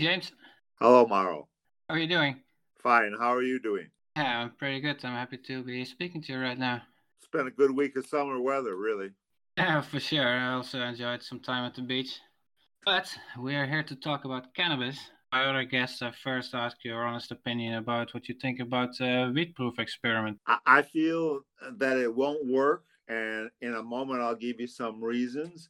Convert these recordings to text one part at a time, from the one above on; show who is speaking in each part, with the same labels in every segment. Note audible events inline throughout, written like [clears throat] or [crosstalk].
Speaker 1: James,
Speaker 2: Hello, Mauro.
Speaker 1: how are you doing?
Speaker 2: Fine. How are you doing?
Speaker 1: Yeah, I'm pretty good. I'm happy to be speaking to you right now.
Speaker 2: It's been a good week of summer weather, really.
Speaker 1: Yeah, for sure. I also enjoyed some time at the beach. But we are here to talk about cannabis. My other guests, I first ask your honest opinion about what you think about uh, the weed proof experiment.
Speaker 2: I, I feel that it won't work, and in a moment, I'll give you some reasons.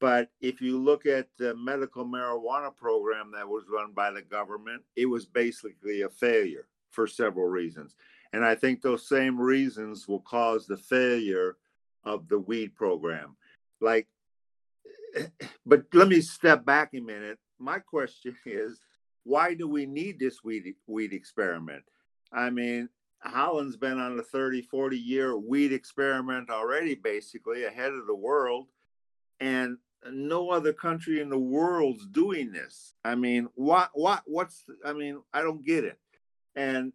Speaker 2: But if you look at the medical marijuana program that was run by the government, it was basically a failure for several reasons. And I think those same reasons will cause the failure of the weed program. Like, [clears throat] but let me step back a minute. My question [laughs] is why do we need this weed, weed experiment? I mean, Holland's been on a 30, 40 year weed experiment already, basically ahead of the world. And no other country in the world's doing this. I mean, what what what's I mean, I don't get it. And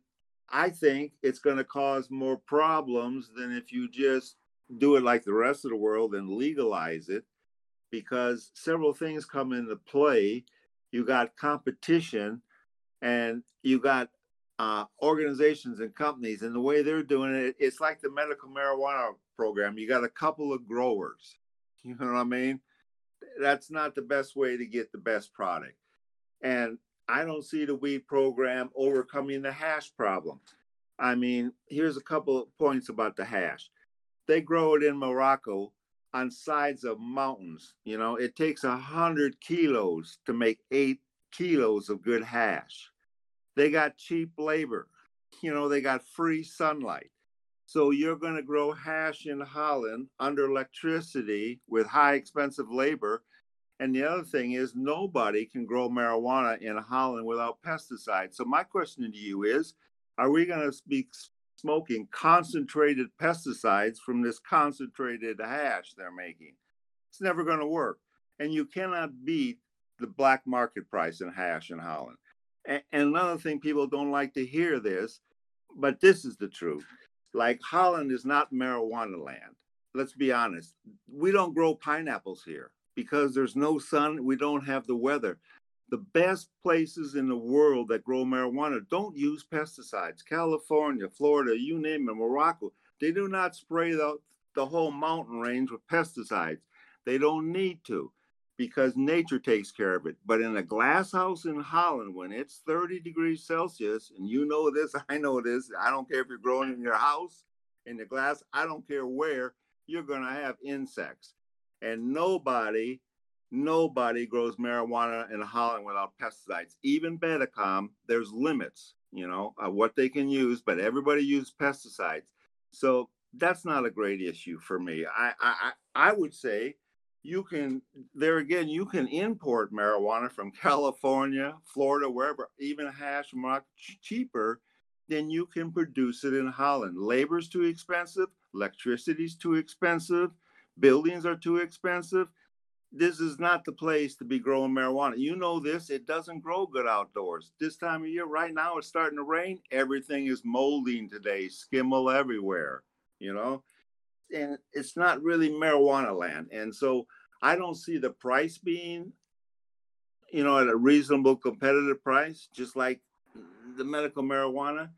Speaker 2: I think it's going to cause more problems than if you just do it like the rest of the world and legalize it because several things come into play. You got competition and you got uh, organizations and companies, and the way they're doing it, it's like the medical marijuana program. You got a couple of growers. [laughs] You know what I mean? That's not the best way to get the best product. And I don't see the weed program overcoming the hash problem. I mean, here's a couple of points about the hash. They grow it in Morocco on sides of mountains. You know, it takes a hundred kilos to make eight kilos of good hash. They got cheap labor. You know, they got free sunlight. So you're going to grow hash in Holland under electricity with high expensive labor. And the other thing is nobody can grow marijuana in Holland without pesticides. So my question to you is, are we going to be smoking concentrated pesticides from this concentrated hash they're making? It's never going to work. And you cannot beat the black market price in hash in Holland. And another thing people don't like to hear this, but this is the truth like Holland is not marijuana land. Let's be honest. We don't grow pineapples here because there's no sun. We don't have the weather. The best places in the world that grow marijuana don't use pesticides. California, Florida, you name it, Morocco, they do not spray the, the whole mountain range with pesticides. They don't need to because nature takes care of it. But in a glass house in Holland, when it's 30 degrees Celsius, and you know this, [laughs] I know this, I don't care if you're growing in your house, in the glass, I don't care where, you're going to have insects. And nobody, nobody grows marijuana in Holland without pesticides. Even Bedrocan, there's limits, you know, of what they can use, but everybody uses pesticides. So that's not a great issue for me. I, I, I would say you can there again you can import marijuana from california florida wherever even hash much cheaper than you can produce it in holland. Labor's too expensive electricity's too expensive buildings are too expensive. This is not the place to be growing marijuana. You know this it doesn't grow good outdoors. This time of year right now it's starting to rain. Everything is molding today skimmel everywhere you know and it's not really marijuana land. And so I don't see the price being, you know, at a reasonable competitive price, just like the medical marijuana.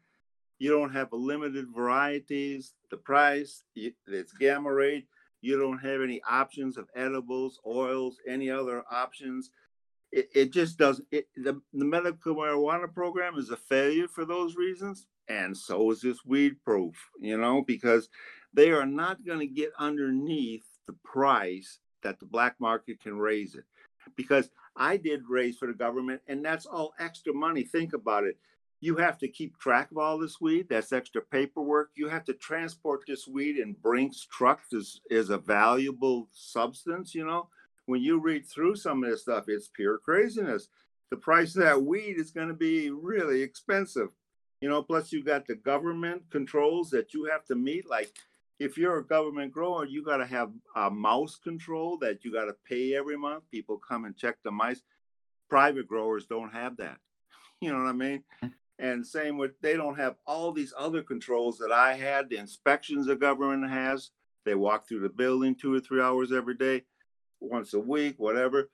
Speaker 2: You don't have a limited varieties, the price, it's gamma rate. You don't have any options of edibles, oils, any other options. It, it just doesn't. It, the, the medical marijuana program is a failure for those reasons, and so is this weed proof. You know, because they are not going to get underneath the price that the black market can raise it. Because I did raise for the government, and that's all extra money. Think about it. You have to keep track of all this weed. That's extra paperwork. You have to transport this weed in Brinks trucks is, is a valuable substance, you know. When you read through some of this stuff, it's pure craziness. The price of that weed is going to be really expensive. You know, plus you got the government controls that you have to meet, like if you're a government grower, you got to have a mouse control that you got to pay every month. People come and check the mice. Private growers don't have that. [laughs] You know what I mean? Mm. And same with they don't have all these other controls that I had. The inspections the government has. They walk through the building two or three hours every day, once a week, whatever.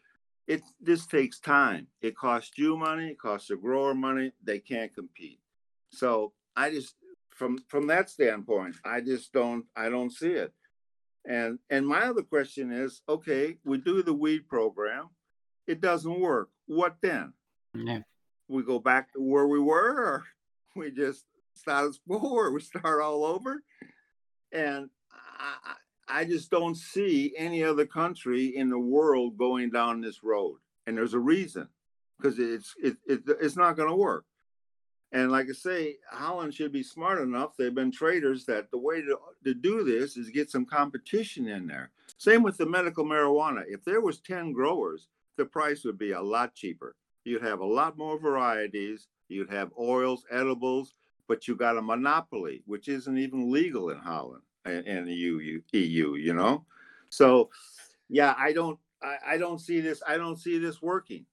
Speaker 2: it this takes time. It costs you money, it costs the grower money. They can't compete. So I just from from that standpoint, I just don't I don't see it. And and my other question is, okay, we do the weed program, it doesn't work. What then?
Speaker 1: Yeah.
Speaker 2: We go back to where we were, or [laughs] we just status quo, or we start all over. And I, I just don't see any other country in the world going down this road. And there's a reason, because it's it, it it's not going to work. And like I say, Holland should be smart enough. They've been traders that the way to, to do this is get some competition in there. Same with the medical marijuana. If there was 10 growers, the price would be a lot cheaper. You'd have a lot more varieties. You'd have oils, edibles, but you got a monopoly, which isn't even legal in Holland and the EU, EU, you know? So yeah, I don't I, I don't see this, I don't see this working.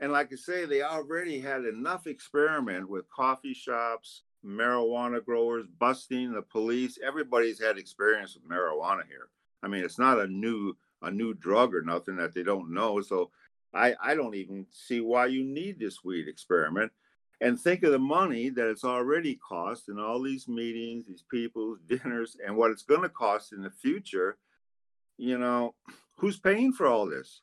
Speaker 2: And like I say, they already had enough experiment with coffee shops, marijuana growers, busting the police. Everybody's had experience with marijuana here. I mean, it's not a new a new drug or nothing that they don't know. So I, I don't even see why you need this weed experiment. And think of the money that it's already cost in all these meetings, these people's [laughs] dinners, and what it's going to cost in the future. You know, who's paying for all this?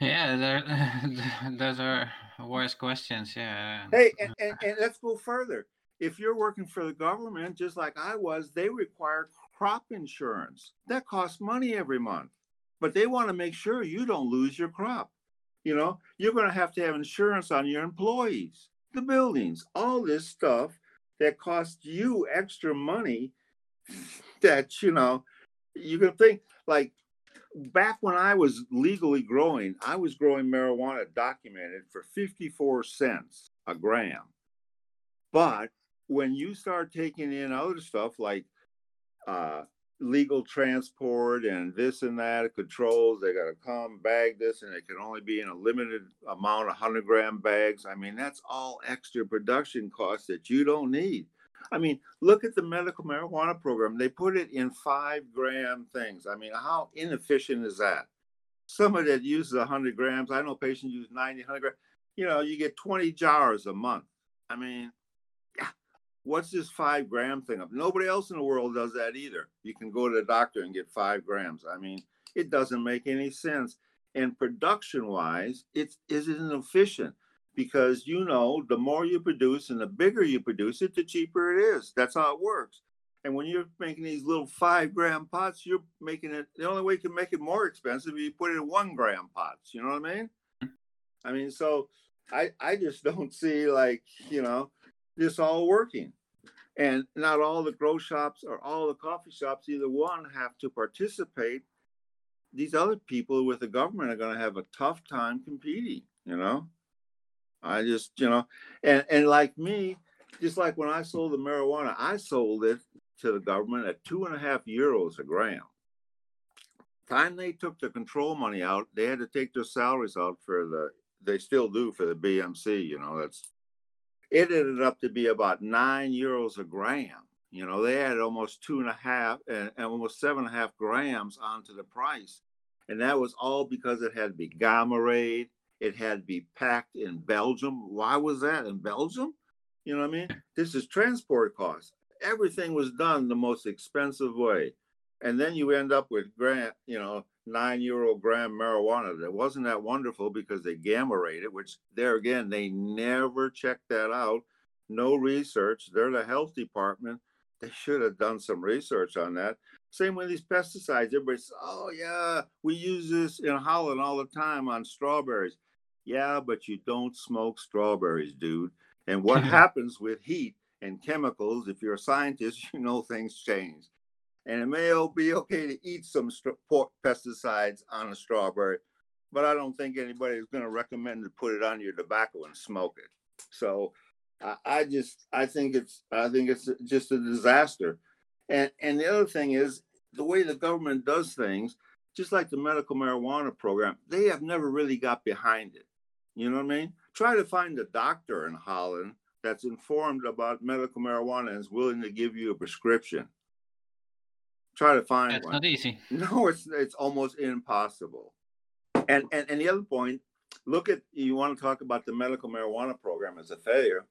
Speaker 1: Yeah, there, [laughs] those are wise questions. Yeah.
Speaker 2: Hey, and, [laughs] and, and let's go further. If you're working for the government, just like I was, they require crop insurance. That costs money every month, but they want to make sure you don't lose your crop. You know, you're going to have to have insurance on your employees, the buildings, all this stuff that costs you extra money that, you know, you can think like back when I was legally growing, I was growing marijuana documented for 54 cents a gram. But when you start taking in other stuff like uh, legal transport and this and that controls, they got to come bag this and it can only be in a limited amount of 100 gram bags. I mean, that's all extra production costs that you don't need. I mean, look at the medical marijuana program. They put it in five gram things. I mean, how inefficient is that? Somebody that uses 100 grams, I know patients use 90, 100 grams. You know, you get 20 jars a month. I mean, what's this five gram thing of? Nobody else in the world does that either. You can go to the doctor and get five grams. I mean, it doesn't make any sense. And production wise, it's isn't efficient because you know the more you produce and the bigger you produce it, the cheaper it is. That's how it works. And when you're making these little five gram pots, you're making it the only way you can make it more expensive you put it in one gram pots. You know what I mean? I mean, so I I just [laughs] don't see like, you know, this all working. And not all the grow shops or all the coffee shops, either one, have to participate. These other people with the government are going to have a tough time competing, you know? I just, you know, and and like me, just like when I sold the marijuana, I sold it to the government at two and a half euros a gram. Time they took the control money out, they had to take their salaries out for the. They still do for the BMC. You know, that's. It ended up to be about nine euros a gram. You know, they had almost two and a half and, and almost seven and a half grams onto the price, and that was all because it had to be gamma rayed it had to be packed in Belgium. Why was that in Belgium? You know what I mean? This is transport costs. Everything was done the most expensive way. And then you end up with grant, you know, nine euro gram marijuana. That wasn't that wonderful because they gamma rate it, which there again, they never checked that out. No research. They're the health department. They should have done some research on that. Same with these pesticides. Everybody says, oh, yeah, we use this in Holland all the time on strawberries. Yeah, but you don't smoke strawberries, dude. And [laughs] what happens with heat and chemicals, if you're a scientist, [laughs] you know things change. And it may be okay to eat some st- pesticides on a strawberry, but I don't think anybody is going to recommend to put it on your tobacco and smoke it. So I, I just I think it's I think it's just a disaster. And and the other thing is the way the government does things, just like the medical marijuana program, they have never really got behind it. You know what I mean? Try to find a doctor in Holland that's informed about medical marijuana and is willing to give you a prescription. Try to find
Speaker 1: That's
Speaker 2: one.
Speaker 1: not easy. [laughs]
Speaker 2: No, it's it's almost impossible. And, and and the other point, look at you want to talk about the medical marijuana program as a failure.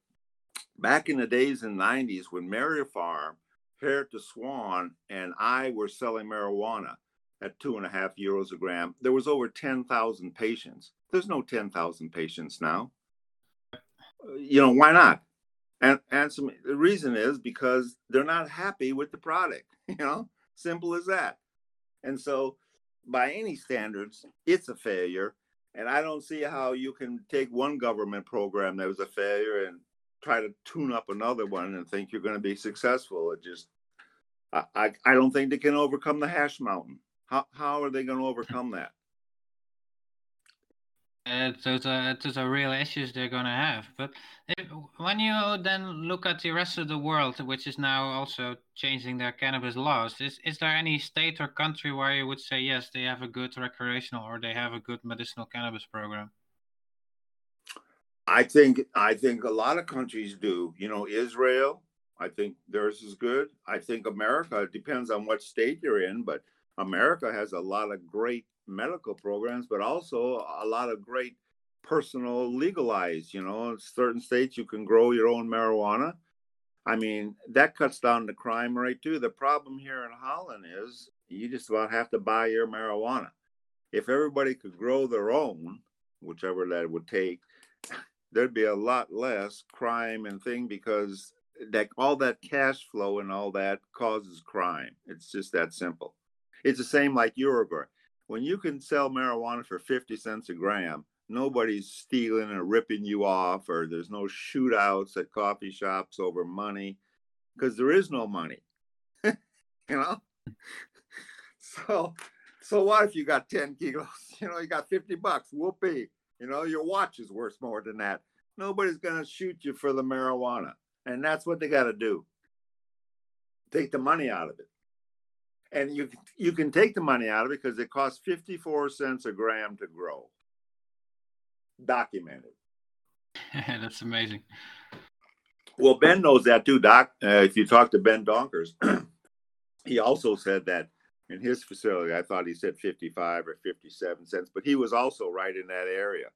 Speaker 2: Back in the days in the 90s when Maripharm, Harriet the Swan, and I were selling marijuana at two and a half euros a gram, there was over 10,000 patients. There's no 10,000 patients now. You know, why not? And, and the reason is because they're not happy with the product, [laughs] you know, simple as that. And so, by any standards, it's a failure. And I don't see how you can take one government program that was a failure and try to tune up another one and think you're going to be successful. It just, I, I, I don't think they can overcome the hash mountain. How, how are they going to overcome that?
Speaker 1: Uh, those are those are real issues they're gonna have. But if, when you then look at the rest of the world, which is now also changing their cannabis laws, is is there any state or country where you would say yes, they have a good recreational or they have a good medicinal cannabis program?
Speaker 2: I think I think a lot of countries do. You know, Israel. I think theirs is good. I think America. Depends on what state you're in, but America has a lot of great medical programs, but also a lot of great personal legalized. You know, in certain states you can grow your own marijuana. I mean, that cuts down the crime rate too. The problem here in Holland is you just about have to buy your marijuana. If everybody could grow their own, whichever that would take, there'd be a lot less crime and thing because that all that cash flow and all that causes crime. It's just that simple. It's the same like Uruguay when you can sell marijuana for 50 cents a gram, nobody's stealing or ripping you off, or there's no shootouts at coffee shops over money because there is no money. [laughs] you know? [laughs] So, so what if you got 10 kilos? [laughs] You know, you got 50 bucks, whoopee. You know, your watch is worth more than that. Nobody's going to shoot you for the marijuana. And that's what they got to do. Take the money out of it and you you can take the money out of it because it costs 54 cents a gram to grow. Documented. [laughs]
Speaker 1: That's amazing.
Speaker 2: Well ben knows that too doc uh, if you talk to ben dronkers. [clears throat] He also said that in his facility i thought he said 55 or 57 cents but he was also right in that area.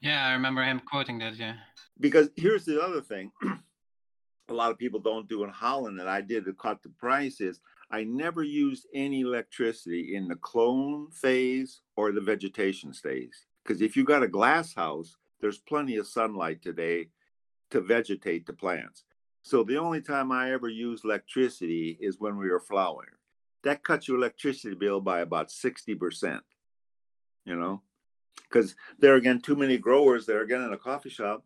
Speaker 1: Yeah i remember him quoting that yeah.
Speaker 2: Because here's the other thing. [clears throat] A lot of people don't do in holland that i did to cut the price is I never used any electricity in the clone phase or the vegetation phase. Because if you got a glass house, there's plenty of sunlight today to vegetate the plants. So the only time I ever used electricity is when we were flowering. That cuts your electricity bill by about 60%, you know? Because there are again, too many growers there again in a coffee shop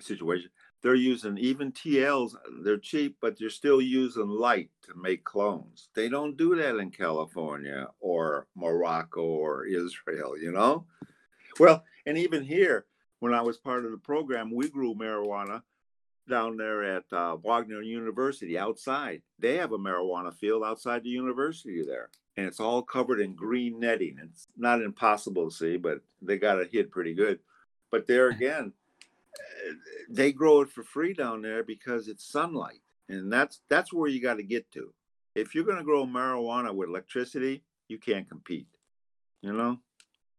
Speaker 2: situation they're using even TLs, they're cheap, but they're still using light to make clones. They don't do that in California or Morocco or Israel, you know? Well, and even here, when I was part of the program, we grew marijuana down there at uh, Wagner University outside. They have a marijuana field outside the university there, and it's all covered in green netting. It's not impossible to see, but they got it hid pretty good. But there [laughs] again, they grow it for free down there because it's sunlight and that's that's where you got to get to. If you're going to grow marijuana with electricity you can't compete you know?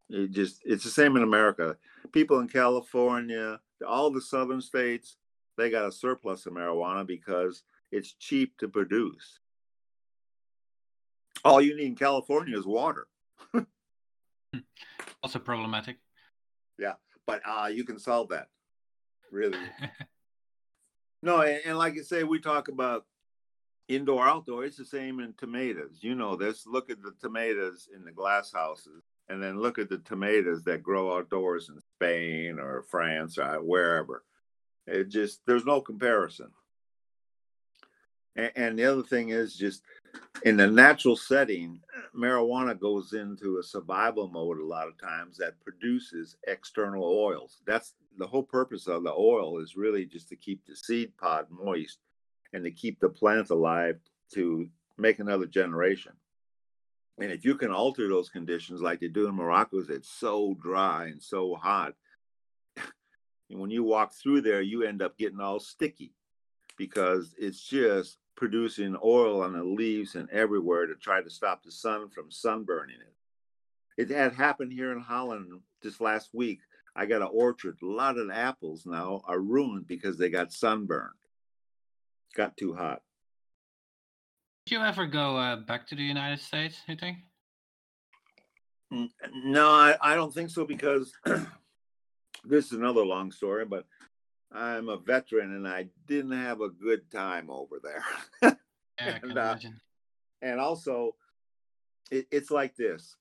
Speaker 2: It just it's the same in america. People in california all the southern states they got a surplus of marijuana because it's cheap to produce. All you need in california is water. [laughs]
Speaker 1: Also problematic.
Speaker 2: Yeah but uh, you can solve that really. [laughs] no, and, and, like I say, we talk about indoor outdoor. It's the same in tomatoes. You know, let's look at the tomatoes in the glass houses, and then look at the tomatoes that grow outdoors in Spain or France or wherever. It just there's no comparison. And, and the other thing is just in the natural setting, marijuana goes into a survival mode a lot of times that produces external oils. That's the whole purpose of the oil is really just to keep the seed pod moist and to keep the plant alive to make another generation. And if you can alter those conditions like they do in Morocco, it's so dry and so hot. [laughs] and when you walk through there, you end up getting all sticky because it's just producing oil on the leaves and everywhere to try to stop the sun from sunburning it. It had happened here in Holland just last week. I got an orchard. A lot of the apples now are ruined because they got sunburned. Got too hot.
Speaker 1: Did you ever go uh, back to the United States, you think?
Speaker 2: No, I, I don't think so because [clears throat] this is another long story, but I'm a veteran and I didn't have a good time over there. [laughs]
Speaker 1: yeah,
Speaker 2: and, uh,
Speaker 1: imagine.
Speaker 2: and also, it, it's like this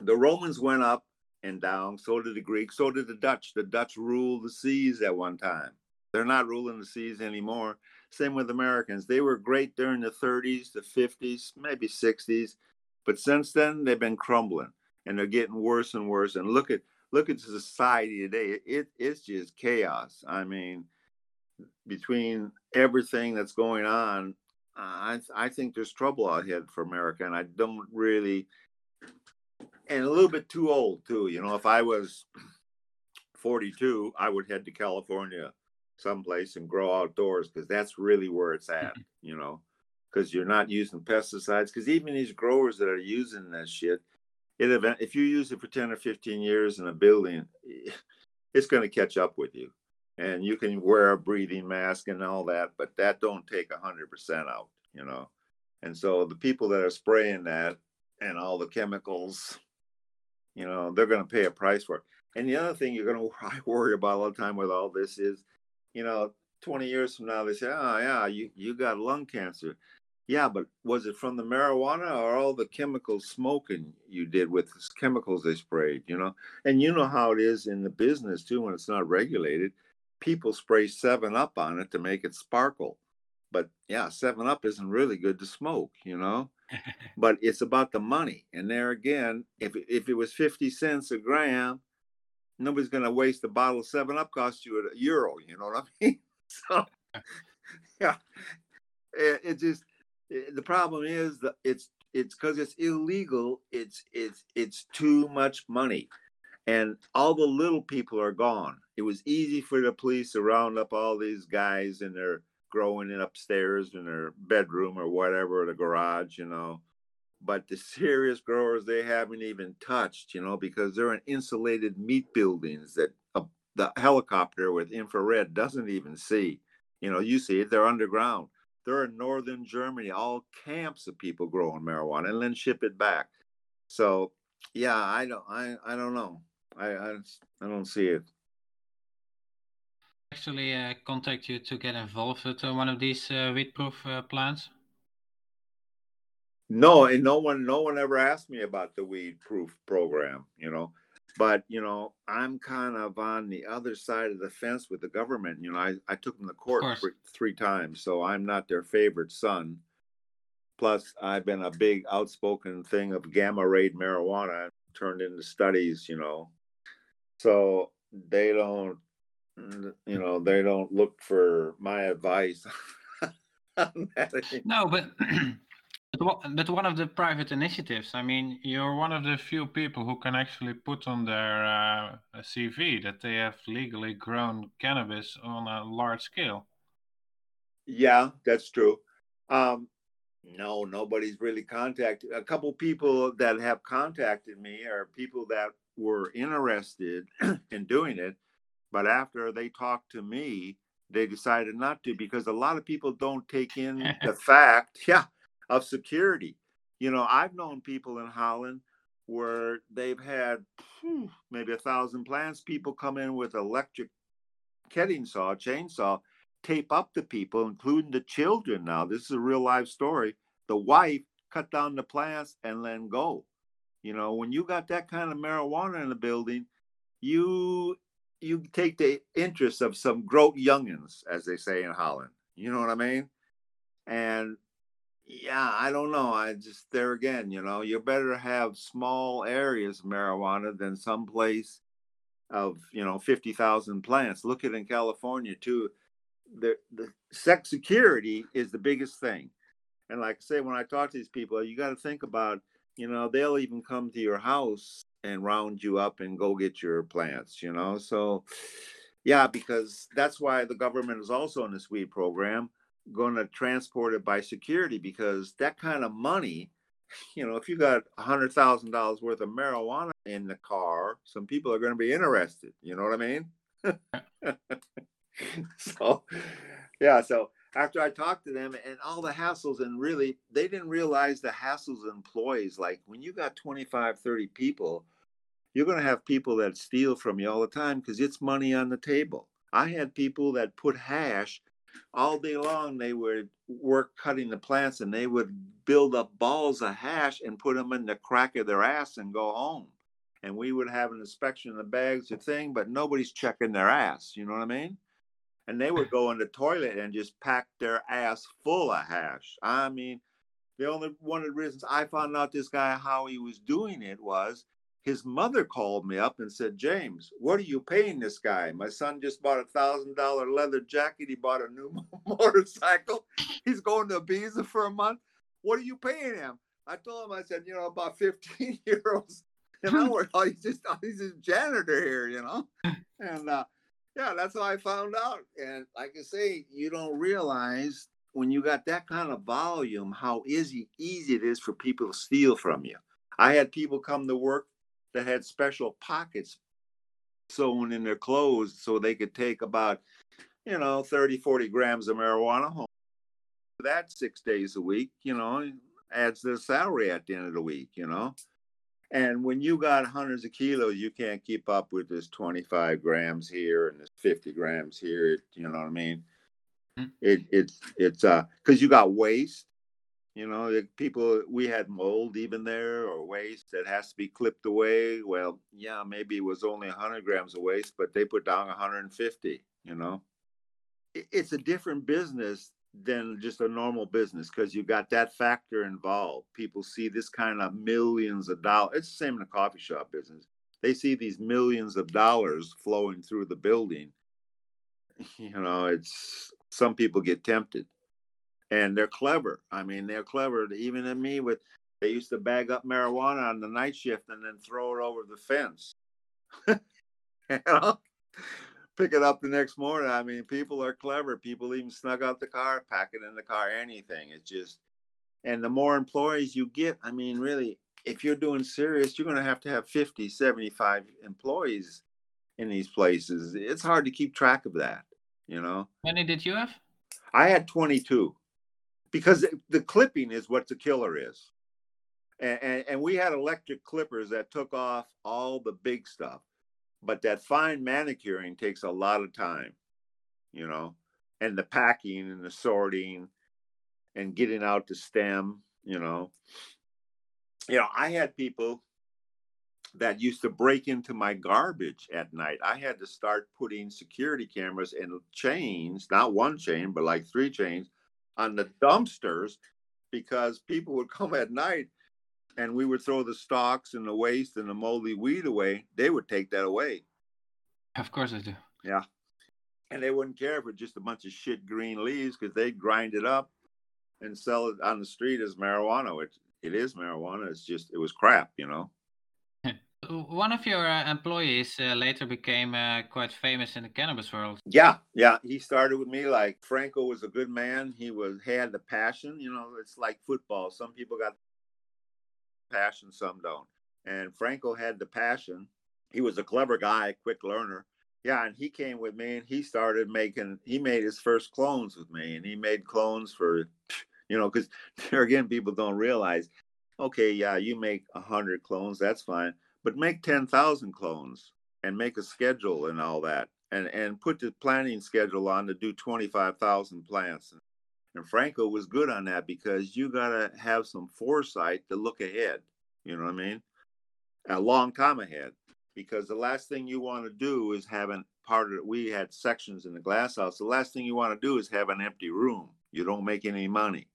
Speaker 2: the Romans went up and down, so did the Greeks, so did the Dutch. The Dutch ruled the seas at one time. They're not ruling the seas anymore. Same with Americans. They were great during the 30s, the 50s, maybe 60s, but since then they've been crumbling and they're getting worse and worse. And look at look at society today. It it's just chaos. I mean, between everything that's going on, I I think there's trouble ahead for America, and I don't really. And a little bit too old too. You know, if I was 42, I would head to California someplace and grow outdoors because that's really where it's at. [laughs] You know, because you're not using pesticides. Because even these growers that are using that shit, it event if you use it for 10 or 15 years in a building, [laughs] it's going to catch up with you. And you can wear a breathing mask and all that, but that don't take 100% out, you know. And so the people that are spraying that and all the chemicals, you know, they're going to pay a price for it. And the other thing you're going [laughs] to worry about all the time with all this is, you know, 20 years from now, they say, oh, yeah, you, you got lung cancer. Yeah, but was it from the marijuana or all the chemical smoking you did with the chemicals they sprayed, you know? And you know how it is in the business too when it's not regulated. People spray 7 Up on it to make it sparkle. But yeah, 7 Up isn't really good to smoke, you know? [laughs] but it's about the money. And there again, if it, if it was 50 cents a gram, nobody's going to waste a bottle of 7 Up cost you a euro, you know what I mean? [laughs] So [laughs] yeah, it, it just Eh, the problem is that it's it's because it's illegal it's it's it's too much money. And all the little people are gone. It was easy for the police to round up all these guys and they're growing in upstairs in their bedroom or whatever the garage you know. But the serious growers they haven't even touched you know because they're in insulated meat buildings that a, the helicopter with infrared doesn't even see. You know you see it they're underground they're in northern Germany, all camps of people growing marijuana and then ship it back. So yeah, I don't I, I don't know. I, I I don't see it.
Speaker 1: Actually, uh, contact you to get involved with uh, one of these uh, weed-proof uh, plants.
Speaker 2: No, and no one no one ever asked me about the weed proof program, you know but you know i'm kind of on the other side of the fence with the government you know i, I took them to court three, three times so i'm not their favorite son. Plus i've been a big outspoken thing of gamma rayed marijuana turned into studies you know. So they don't you know they don't look for my advice [laughs]
Speaker 1: no but But one of the private initiatives, I mean, you're one of the few people who can actually put on their uh, CV that they have legally grown cannabis on a large scale.
Speaker 2: Yeah, that's true. Um, no, nobody's really contacted. A couple people that have contacted me are people that were interested [clears throat] in doing it, but after they talked to me, they decided not to because a lot of people don't take in [laughs] the fact. Yeah, of security. You know, I've known people in Holland where they've had whew, maybe a thousand plants. People come in with electric cutting saw, chainsaw, tape up the people, including the children. Now, this is a real life story. The wife cut down the plants and then go. You know, when you got that kind of marijuana in the building, you you take the interest of some groat youngins, as they say in Holland. You know what I mean? And yeah, I don't know. I just there again, you know, you better have small areas of marijuana than some place of you know fifty thousand plants. Look at in California too. The the sex security is the biggest thing, and like I say, when I talk to these people, you got to think about you know they'll even come to your house and round you up and go get your plants. You know, so yeah, because that's why the government is also in this weed program going to transport it by security because that kind of money, you know, if you got a hundred thousand dollars worth of marijuana in the car, some people are going to be interested. You know what I mean? [laughs] so, yeah. So after I talked to them and all the hassles, and really, they didn't realize the hassles of employees. Like when you got 25, 30 people, you're going to have people that steal from you all the time because it's money on the table. I had people that put hash all day long. They would work cutting the plants and they would build up balls of hash and put them in the crack of their ass and go home. And we would have an inspection of the bags or thing, but nobody's checking their ass. You know what I mean? And they would go in the toilet and just pack their ass full of hash. I mean, the only one of the reasons I found out this guy how he was doing it was his mother called me up and said, James, what are you paying this guy? My son just bought a thousand dollar leather jacket. He bought a new [laughs] motorcycle. He's going to Ibiza for a month. What are you paying him? I told him, I said, you know, about 15 [laughs] euros an hour. oh, he's just oh, he's a janitor here, you know. And uh, yeah, that's how I found out. And like I say, you don't realize when you got that kind of volume how easy easy it is for people to steal from you. I had people come to work that had special pockets sewn in their clothes so they could take about, you know, 30, 40 grams of marijuana home. That six days a week, you know, adds their salary at the end of the week, you know. And when you got hundreds of kilos, you can't keep up with this 25 grams here and this 50 grams here. You know what I mean? Mm-hmm. It, it's it's uh because you got waste you know, people we had mold even there or waste that has to be clipped away. Well, yeah, maybe it was only 100 grams of waste, but they put down 150. You know, it's a different business than just a normal business because you got that factor involved. People see this kind of millions of dollars. It's the same in the coffee shop business. They see these millions of dollars flowing through the building. [laughs] You know, it's some people get tempted and they're clever. I mean, they're clever. Even in me, with they used to bag up marijuana on the night shift and then throw it over the fence. [laughs] you know, pick it up the next morning. I mean, people are clever. People even snug out the car, pack it in the car, anything. It's just, and the more employees you get, I mean, really, if you're doing serious, you're going to have to have 50, 75 employees in these places. It's hard to keep track of that, you know.
Speaker 1: How many did you have?
Speaker 2: I had 22 because the clipping is what the killer is. And, and, and, we had electric clippers that took off all the big stuff, but that fine manicuring takes a lot of time, you know, and the packing and the sorting and getting out the stem, you know. You know, I had people that used to break into my garbage at night. I had to start putting security cameras and chains, not one chain, but like three chains on the dumpsters because people would come at night and we would throw the stalks and the waste and the moldy weed away. They would take that away.
Speaker 1: Of course I do.
Speaker 2: Yeah. And they wouldn't care if it's just a bunch of shit green leaves because they'd grind it up and sell it on the street as marijuana, which it is marijuana. It's just, it was crap, you know?
Speaker 1: One of your uh, employees uh, later became uh, quite famous in the cannabis world.
Speaker 2: Yeah, yeah. He started with me. Like Franco was a good man. He was had the passion. You know, it's like football. Some people got passion, some don't. And Franco had the passion. He was a clever guy, quick learner. Yeah, and he came with me, and he started making. He made his first clones with me, and he made clones for, you know, because [laughs] there again, people don't realize. Okay, yeah, you make a hundred clones. That's fine but make 10,000 clones and make a schedule and all that and, and put the planning schedule on to do 25,000 plants. And Franco was good on that because you got to have some foresight to look ahead. You know what I mean? A long time ahead. Because the last thing you want to do is have an part of it. We had sections in the glass house. The last thing you want to do is have an empty room. You don't make any money.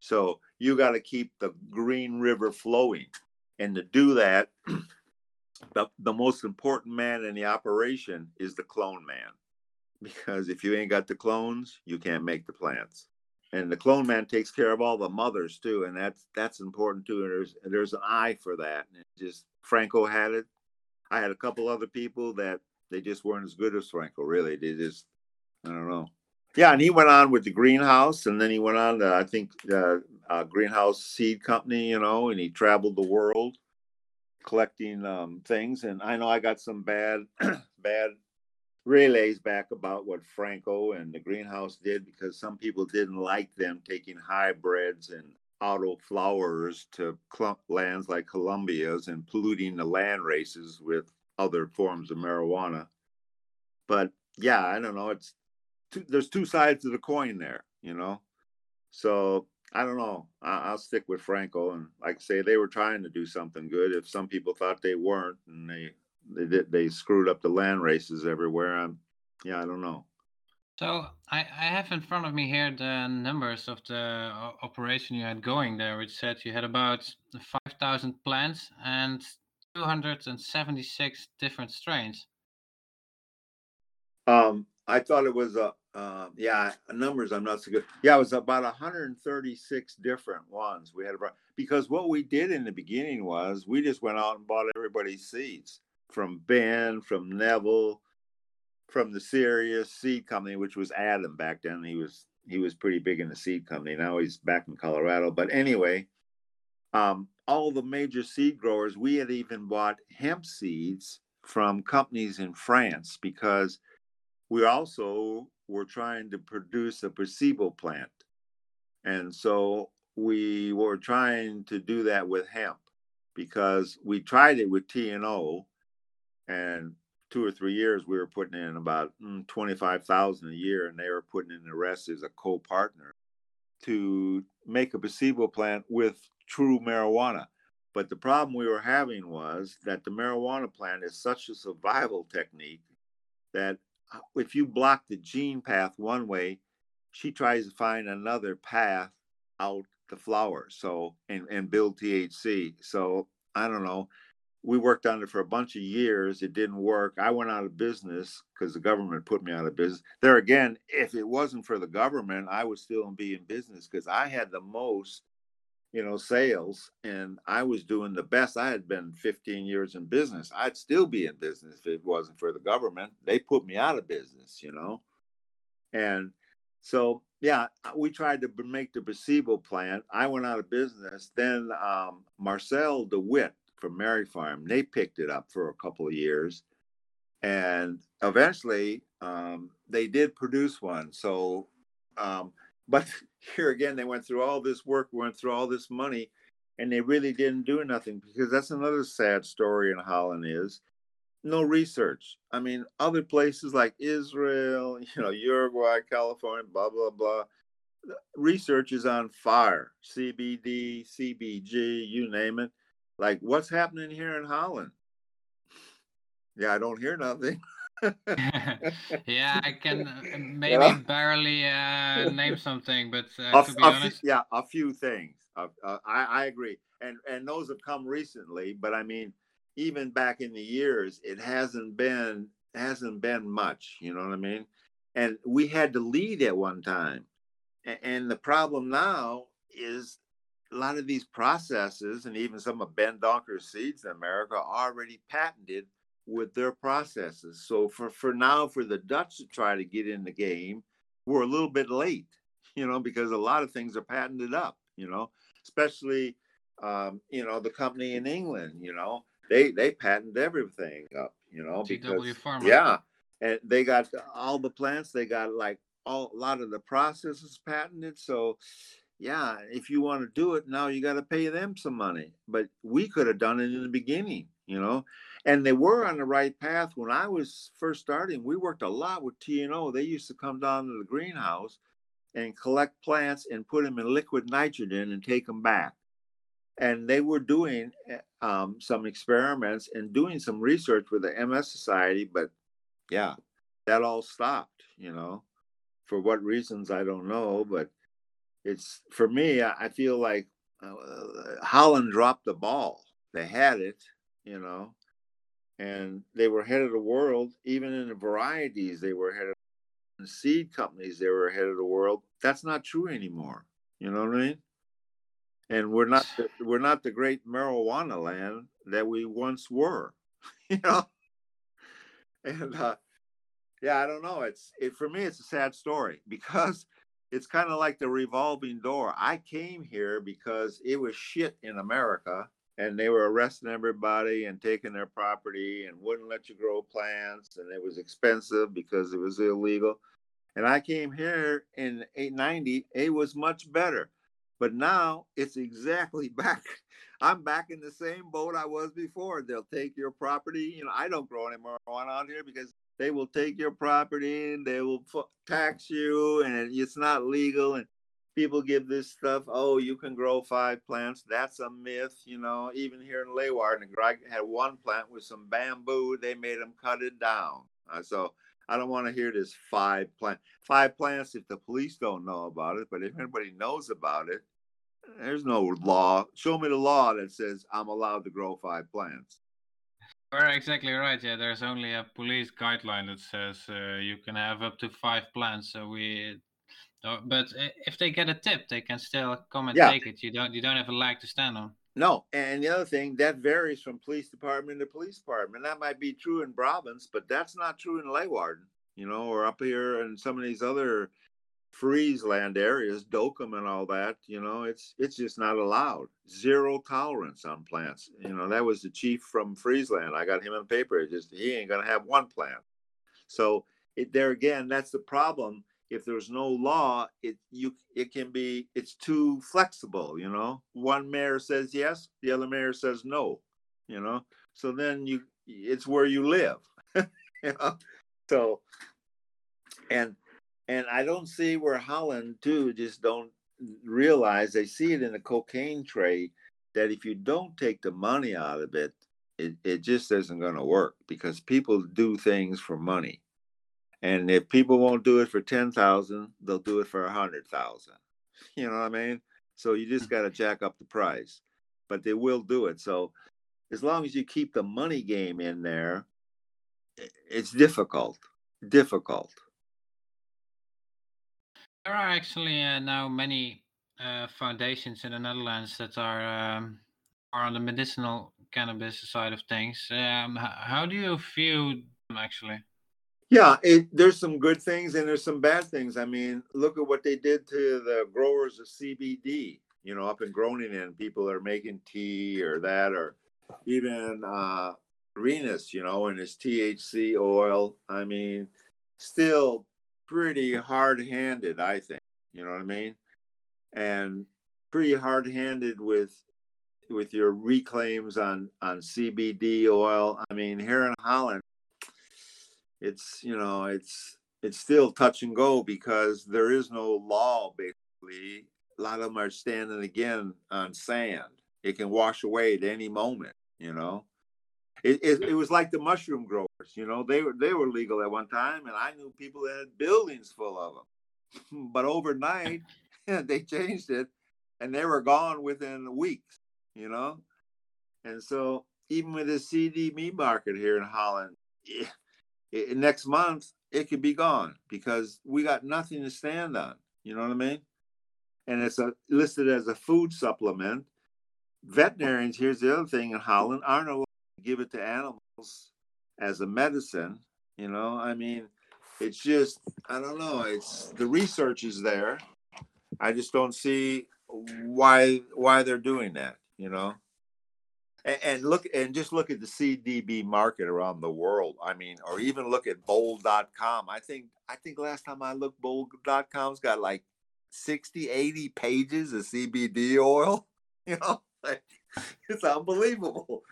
Speaker 2: So you got to keep the Green River flowing. And to do that, [clears throat] the, the most important man in the operation is the clone man. Because if you ain't got the clones, you can't make the plants. And the clone man takes care of all the mothers too, and that's that's important too. And there's there's an eye for that. And just Franco had it. I had a couple other people that they just weren't as good as Franco. Really, they just I don't know Yeah, and he went on with the greenhouse, and then he went on to I think the uh, greenhouse seed company, you know, and he traveled the world collecting um, things. And I know I got some bad [clears throat] bad relays back about what Franco and the greenhouse did because some people didn't like them taking hybrids and auto flowers to clump lands like Colombia's and polluting the land races with other forms of marijuana. But yeah, I don't know. It's two, there's two sides to the coin there, you know. So I don't know. I, will stick with Franco, and like I say, they were trying to do something good. If some people thought they weren't, and they they did they screwed up the land races everywhere. I'm yeah, I don't know.
Speaker 1: So I, I have in front of me here the numbers of the operation you had going there, which said you had about 5,000 plants and 276 different strains.
Speaker 2: Um, I thought it was a uh, yeah numbers. I'm not so good. Yeah, it was about 136 different ones we had because what we did in the beginning was we just went out and bought everybody's seeds from Ben, from Neville, from the Serious Seed Company, which was Adam back then. He was he was pretty big in the seed company. Now he's back in Colorado. But anyway, um, all the major seed growers, we had even bought hemp seeds from companies in France because we also were trying to produce a placebo plant. And so we were trying to do that with hemp because we tried it with TNO and two or three years we were putting in about mm, 25,000 a year and they were putting in the rest as a co-partner to make a placebo plant with true marijuana. But the problem we were having was that the marijuana plant is such a survival technique that if you block the gene path one way, she tries to find another path out the flower. So and, and build THC. So I don't know we worked on it for a bunch of years. It didn't work. I went out of business because the government put me out of business. There again, if it wasn't for the government, I would still be in business because I had the most, you know, sales and I was doing the best. I had been 15 years in business. I'd still be in business if it wasn't for the government. They put me out of business, you know. And so, yeah, we tried to make the placebo plant. I went out of business. Then um, Marcel DeWitt, from Maripharm. They picked it up for a couple of years, and eventually um, they did produce one. So, um, [laughs] but here again, they went through all this work, went through all this money, and they really didn't do nothing because that's another sad story in Holland is no research. I mean, other places like Israel, [laughs] you know, Uruguay, California, blah blah blah. Research is on fire. CBD, CBG, you name it like what's happening here in Holland? [laughs] Yeah, I don't hear nothing. [laughs] [laughs]
Speaker 1: yeah, I can uh, maybe yeah. barely uh, name something, but uh, a, to be honest,
Speaker 2: few, yeah, a few things. Uh, I, I agree, and and those have come recently. But I mean, even back in the years, it hasn't been hasn't been much. You know what I mean? And we had to lead at one time, and the problem now is a lot of these processes and even some of Ben Dronker's seeds in America are already patented with their processes. So for, for now, for the Dutch to try to get in the game, we're a little bit late, [laughs] you know, because a lot of things are patented up, you know, especially, um, you know, the company in England, you know, they, they patent everything up, you know, because, yeah. And they got all the plants, they got like all, a lot of the processes patented. So yeah, if you want to do it now, you got to pay them some money. But we could have done it in the beginning, you know. And they were on the right path when I was first starting. We worked a lot with TNO. They used to come down to the greenhouse and collect plants and put them in liquid nitrogen and take them back. And they were doing eh, um, some experiments and doing some research with the MS Society, but yeah, that all stopped, you know. For what reasons, I don't know, but it's for me. I feel like uh, Holland dropped the ball. They had it, you know, and they were ahead of the world. Even in the varieties, they were ahead of the seed companies. They were ahead of the world. That's not true anymore. You know what I mean? And we're not the, we're not the great marijuana land that we once were. [laughs] You know, and uh, Yeah, I don't know. It's it for me. It's a sad story [laughs] because it's kind of like the revolving door. I came here because it was shit in America, and they were arresting everybody and taking their property and wouldn't let you grow plants, and it was expensive because it was illegal. And I came here in 890. It was much better, but now it's exactly [laughs] back. I'm back in the same boat I was before. They'll take your property. You know, I don't grow any marijuana out here because they will take your property and they will tax you and it's not legal and people give this stuff oh you can grow five plants that's a myth you know even here in Leeuwarden I had one plant with some bamboo they made them cut it down uh, so I don't want to hear this five plant five plants if the police don't know about it but if anybody knows about it there's no law show me the law that says I'm allowed to grow five plants
Speaker 1: you're exactly right. Yeah, there's only a police guideline that says uh, you can have up to five plants. So we, but if they get a tip, they can still come and yeah. take it. You don't, you don't have a leg to stand on.
Speaker 2: No, and the other thing that varies from police department to police department. That might be true in province, but that's not true in Leeuwarden. You know, or up here in some of these other Friesland areas, Dokkum and all that, you know, it's it's just not allowed. Zero tolerance on plants. You know, that was the chief from Friesland. I got him in paper. Just he ain't gonna have one plant. So it, there again, that's the problem. If there's no law, it you it can be it's too flexible. You know, one mayor says yes, the other mayor says no. You know, so then you it's where you live. [laughs] you know, so and and I don't see where Holland too just don't realize they see it in the cocaine trade that if you don't take the money out of it, it, it just isn't going to work because people do things for money. And if people won't do it for 10,000, they'll do it for a 100,000. You know what I mean? So you just got to jack up the price, but they will do it. So as long as you keep the money game in there, it's difficult, difficult.
Speaker 1: There are actually uh, now many uh, foundations in the Netherlands that are um, are on the medicinal cannabis side of things. Um, how do you view them actually?
Speaker 2: Yeah, it, there's some good things and there's some bad things. I mean, look at what they did to the growers of CBD. You know, up in Groningen, people are making tea or that, or even uh, Rinus, you know, and his THC oil. I mean, still pretty hard-handed, I think. You know what I mean? And pretty hard-handed with with your reclaims on on CBD oil. I mean, here in Holland, it's you know it's it's still touch and go because there is no law. Basically, a lot of them are standing again on sand. It can wash away at any moment. You know, it, it, it, was like the mushroom growers, you know, they were they were legal at one time, and I knew people that had buildings full of them. [laughs] but overnight, [laughs] they changed it, and they were gone within weeks, you know. And so, even with the CBD market here in Holland, it, next month it could be gone because we got nothing to stand on. You know what I mean? And it's a, listed as a food supplement. Veterinarians, here's the other thing in Holland, aren't allowed to give it to animals as a medicine. You know, I mean, it's just I don't know. It's the research is there. I just don't see why why they're doing that. You know, and, look and just look at the CBD market around the world. I mean, or even look at Bol.com. I think I think last time I looked, Bol.com's got like 60, 80 pages of CBD oil. [laughs] You know, it's unbelievable.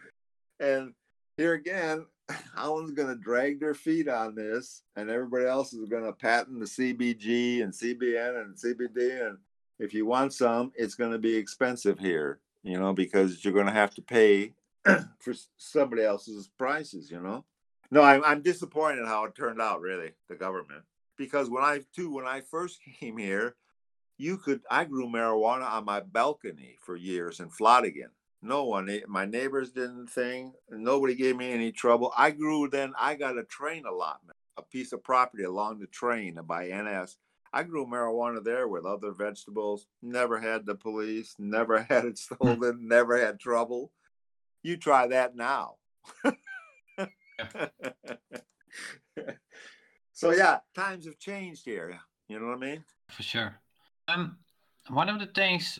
Speaker 2: And here again, [laughs] Holland's going to drag their feet on this, and everybody else is going to patent the CBG and CBN and CBD. And if you want some, it's going to be expensive here, you know, because you're going to have to pay [clears throat] for somebody else's prices, you know. No, I'm, I'm disappointed how it turned out, really, the government. Because when I, too, when I first [laughs] came here, you could, I grew marijuana on my balcony for years in Vlaardingen no one. Eh, my neighbors didn't think. Nobody gave me any trouble. I grew. Then I got a train allotment, a piece of property along the train by NS. I grew marijuana there with other vegetables. Never had the police. Never [laughs] had it hmm. stolen. never had trouble. You try that now. [laughs] So yeah, times have changed here. You know what I mean?
Speaker 1: For sure. Um, one of the things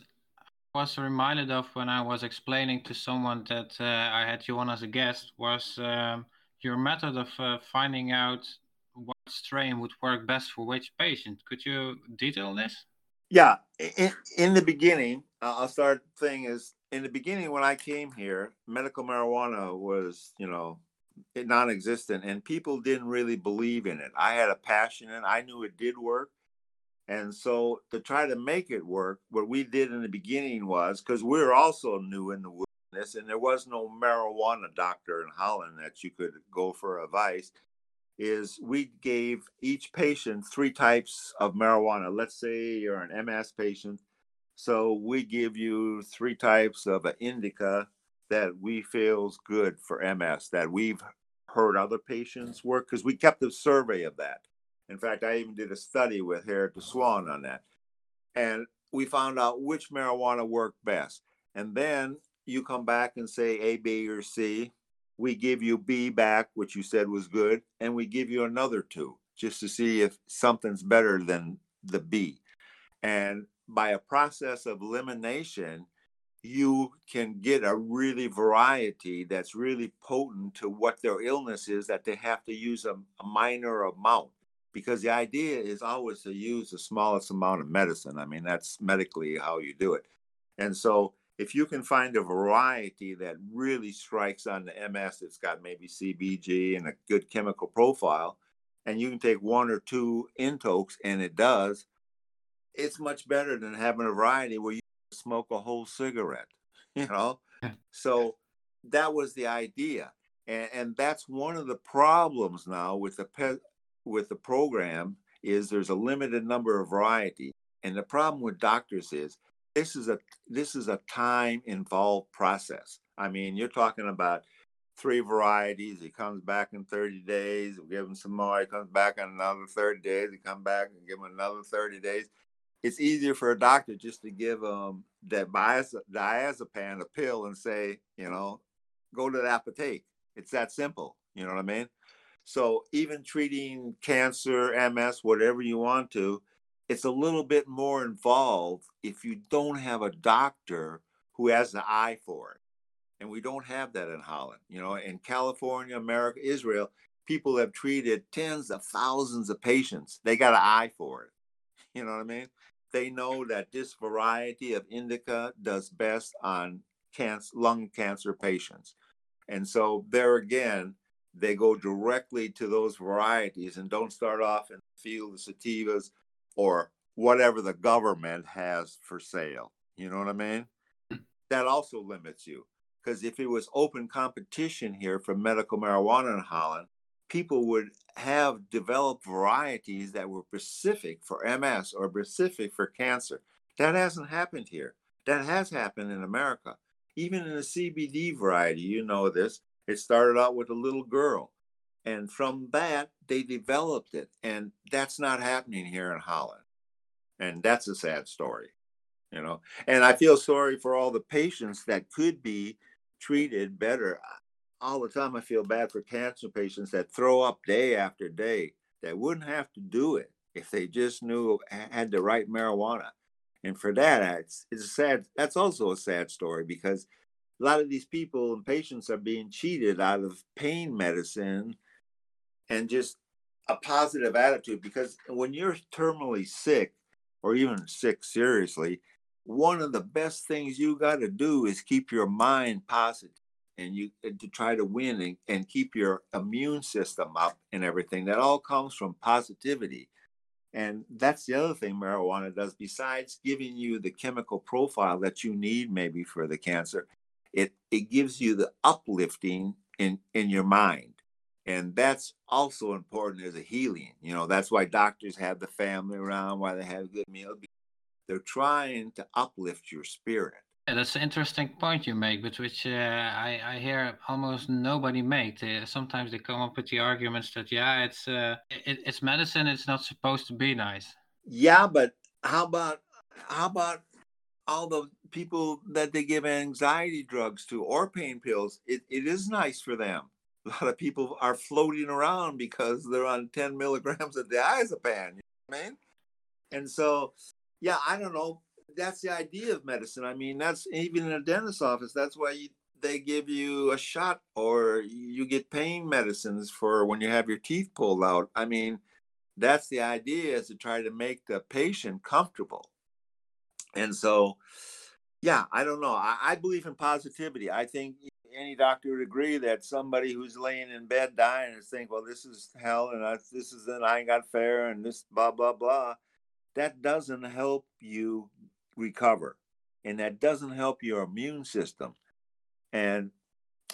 Speaker 1: I was reminded of when I was explaining to someone that uh, I had you on as a guest was um, your method of uh, finding out strain would work best for which patient. Could you detail this?
Speaker 2: Yeah, in, in the beginning, uh, I'll start saying is in the beginning when I came here, medical marijuana was, you know, non-existent and people didn't really believe in it. I had a passion and I knew it did work. And so to try to make it work, what we did in the beginning was because we are also new in the wilderness and there was no marijuana doctor in Holland that you could go for advice, is we gave each patient three types of marijuana. Let's say you're an MS patient. So we give you three types of an indica that we feels good for MS that we've heard other patients work because we kept a survey of that. In fact, I even did a study with Harriet Swan on that. And we found out which marijuana worked best. And then you come back and say A, B, or C. We give you B back, which you said was good, and we give you another two just to see if something's better than the B. And by a process of elimination, you can get a really variety that's really potent to what their illness is that they have to use a, a, minor amount. Because the idea is always to use the smallest amount of medicine. I mean that's medically how you do it. And so if you can find a variety that really strikes on the ms it's got maybe cbg and a good chemical profile and you can take one or two intokes and it does it's much better than having a variety where you smoke a whole cigarette, [laughs] you know? so that was the idea. And, and that's one of the problems now with the pe- with the program is there's a limited number of varieties. And the problem with doctors is this is a this is a time involved process. I mean, you're talking about three varieties. He comes back in 30 days. We give him some more. He comes back in another 30 days. He come back and give him another 30 days it's easier for a doctor just to give them that diazepam a pill and say, you know, go to the apotheke. It's that simple. You know what I mean? So even treating cancer, MS, whatever you want to, it's a little bit more involved if you don't have a doctor who has an eye for it. And we don't have that in Holland. You know, in California, America, Israel, people have treated tens of thousands of patients. They got an eye for it. [laughs] You know what I mean? they know that this variety of indica does best on cancer, lung cancer patients. And so there again, they go directly to those varieties and don't start off in the field of sativas or whatever the government has for sale. You know what I mean? That also limits you. Because if it was open competition here for medical marijuana in Holland, people would have developed varieties that were specific for MS or specific for cancer. That hasn't happened here. That has happened in America. Even in the CBD variety, you know this, it started out with a little girl. And from that, they developed it. And that's not happening here in Holland. And that's a sad story, you know. And I feel sorry for all the patients that could be treated better all the time I feel bad for cancer patients that throw up day after day that wouldn't have to do it if they just knew had the right marijuana. And for that, it's, it's a sad. That's also a sad story because a lot of these people and patients are being cheated out of pain medicine and just a positive attitude. Because when you're terminally sick or even sick seriously, one of the best things you got to do is keep your mind positive and you to try to win and, and keep your immune system up and everything that all comes from positivity and that's the other thing marijuana does besides giving you the chemical profile that you need maybe for the cancer it it gives you the uplifting in in your mind and that's also important as a healing you know that's why doctors have the family around why they have a good meals they're trying to uplift your spirit
Speaker 1: yeah, that's an interesting point you make, but which uh, I, I hear almost nobody make. Uh, sometimes they come up with the arguments that yeah, it's uh, it, it's medicine. It's not supposed to be nice.
Speaker 2: Yeah, but how about how about all the people that they give anxiety drugs to or pain pills? It, it is nice for them. A [laughs] lot of people are floating around because they're on 10 milligrams of diazepam. You know I mean? And so, yeah, I don't know. That's the idea of medicine. I mean, that's even in a dentist's office. That's why you, they give you a shot or you get pain medicines for when you have your teeth pulled out. I mean, that's the idea is to try to make the patient comfortable. And so, yeah, I don't know. I, I believe in positivity. I think any doctor would agree that somebody who's laying in bed dying is saying, well, this is hell and I, this is then I ain't got fair and this blah, blah, blah. That doesn't help you recover and that doesn't help your immune system. And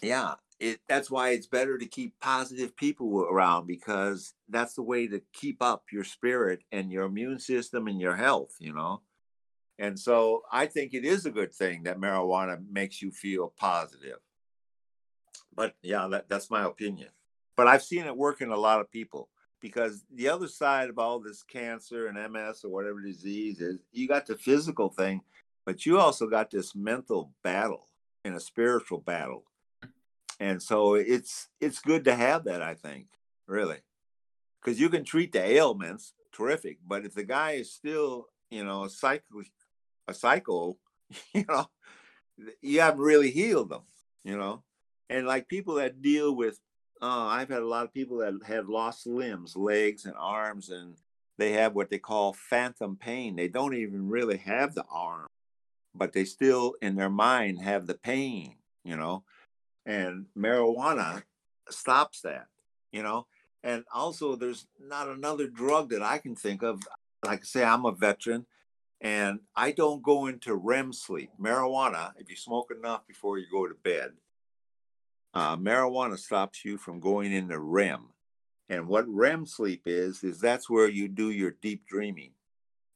Speaker 2: yeah, it, that's why it's better to keep positive people around because that's the way to keep up your spirit and your immune system and your health, you know. And so I think it is a good thing that marijuana makes you feel positive. But yeah, that, that's my opinion. But I've seen it work in a lot of people because the other side of all this cancer and MS or whatever disease is, you got the physical thing, but you also got this mental battle and a spiritual battle. And so it's it's good to have that, I think, really. Because you can treat the ailments, terrific, but if the guy is still, you know, a psycho a psycho, [laughs] you know, you haven't really healed them, you know and like people that deal with uh, i've had a lot of people that have lost limbs legs and arms and they have what they call phantom pain. They don't even really have the arm but they still in their mind have the pain you know? And marijuana stops that you know? And also there's not another drug that i can think of. Like I say i'm a veteran and i don't go into rem sleep. Marijuana if you smoke enough before you go to bed uh, marijuana stops you from going into REM. And what REM sleep is, is that's where you do your deep dreaming.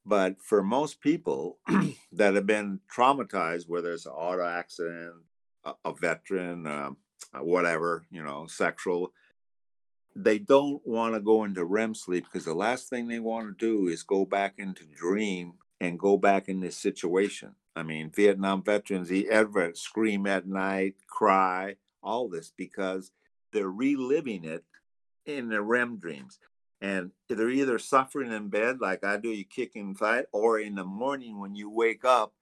Speaker 2: But for most people [clears throat] that have been traumatized, whether it's an auto accident, a, a veteran, um, uh, whatever, you know, sexual, they don't want to go into REM sleep because the last thing they want to do is go back into dream and go back in this situation. I mean, Vietnam veterans, he ever scream at night, cry, all this because they're reliving it in their REM dreams. And they're either suffering in bed, like I do, you kick inside, or in the morning when you wake up,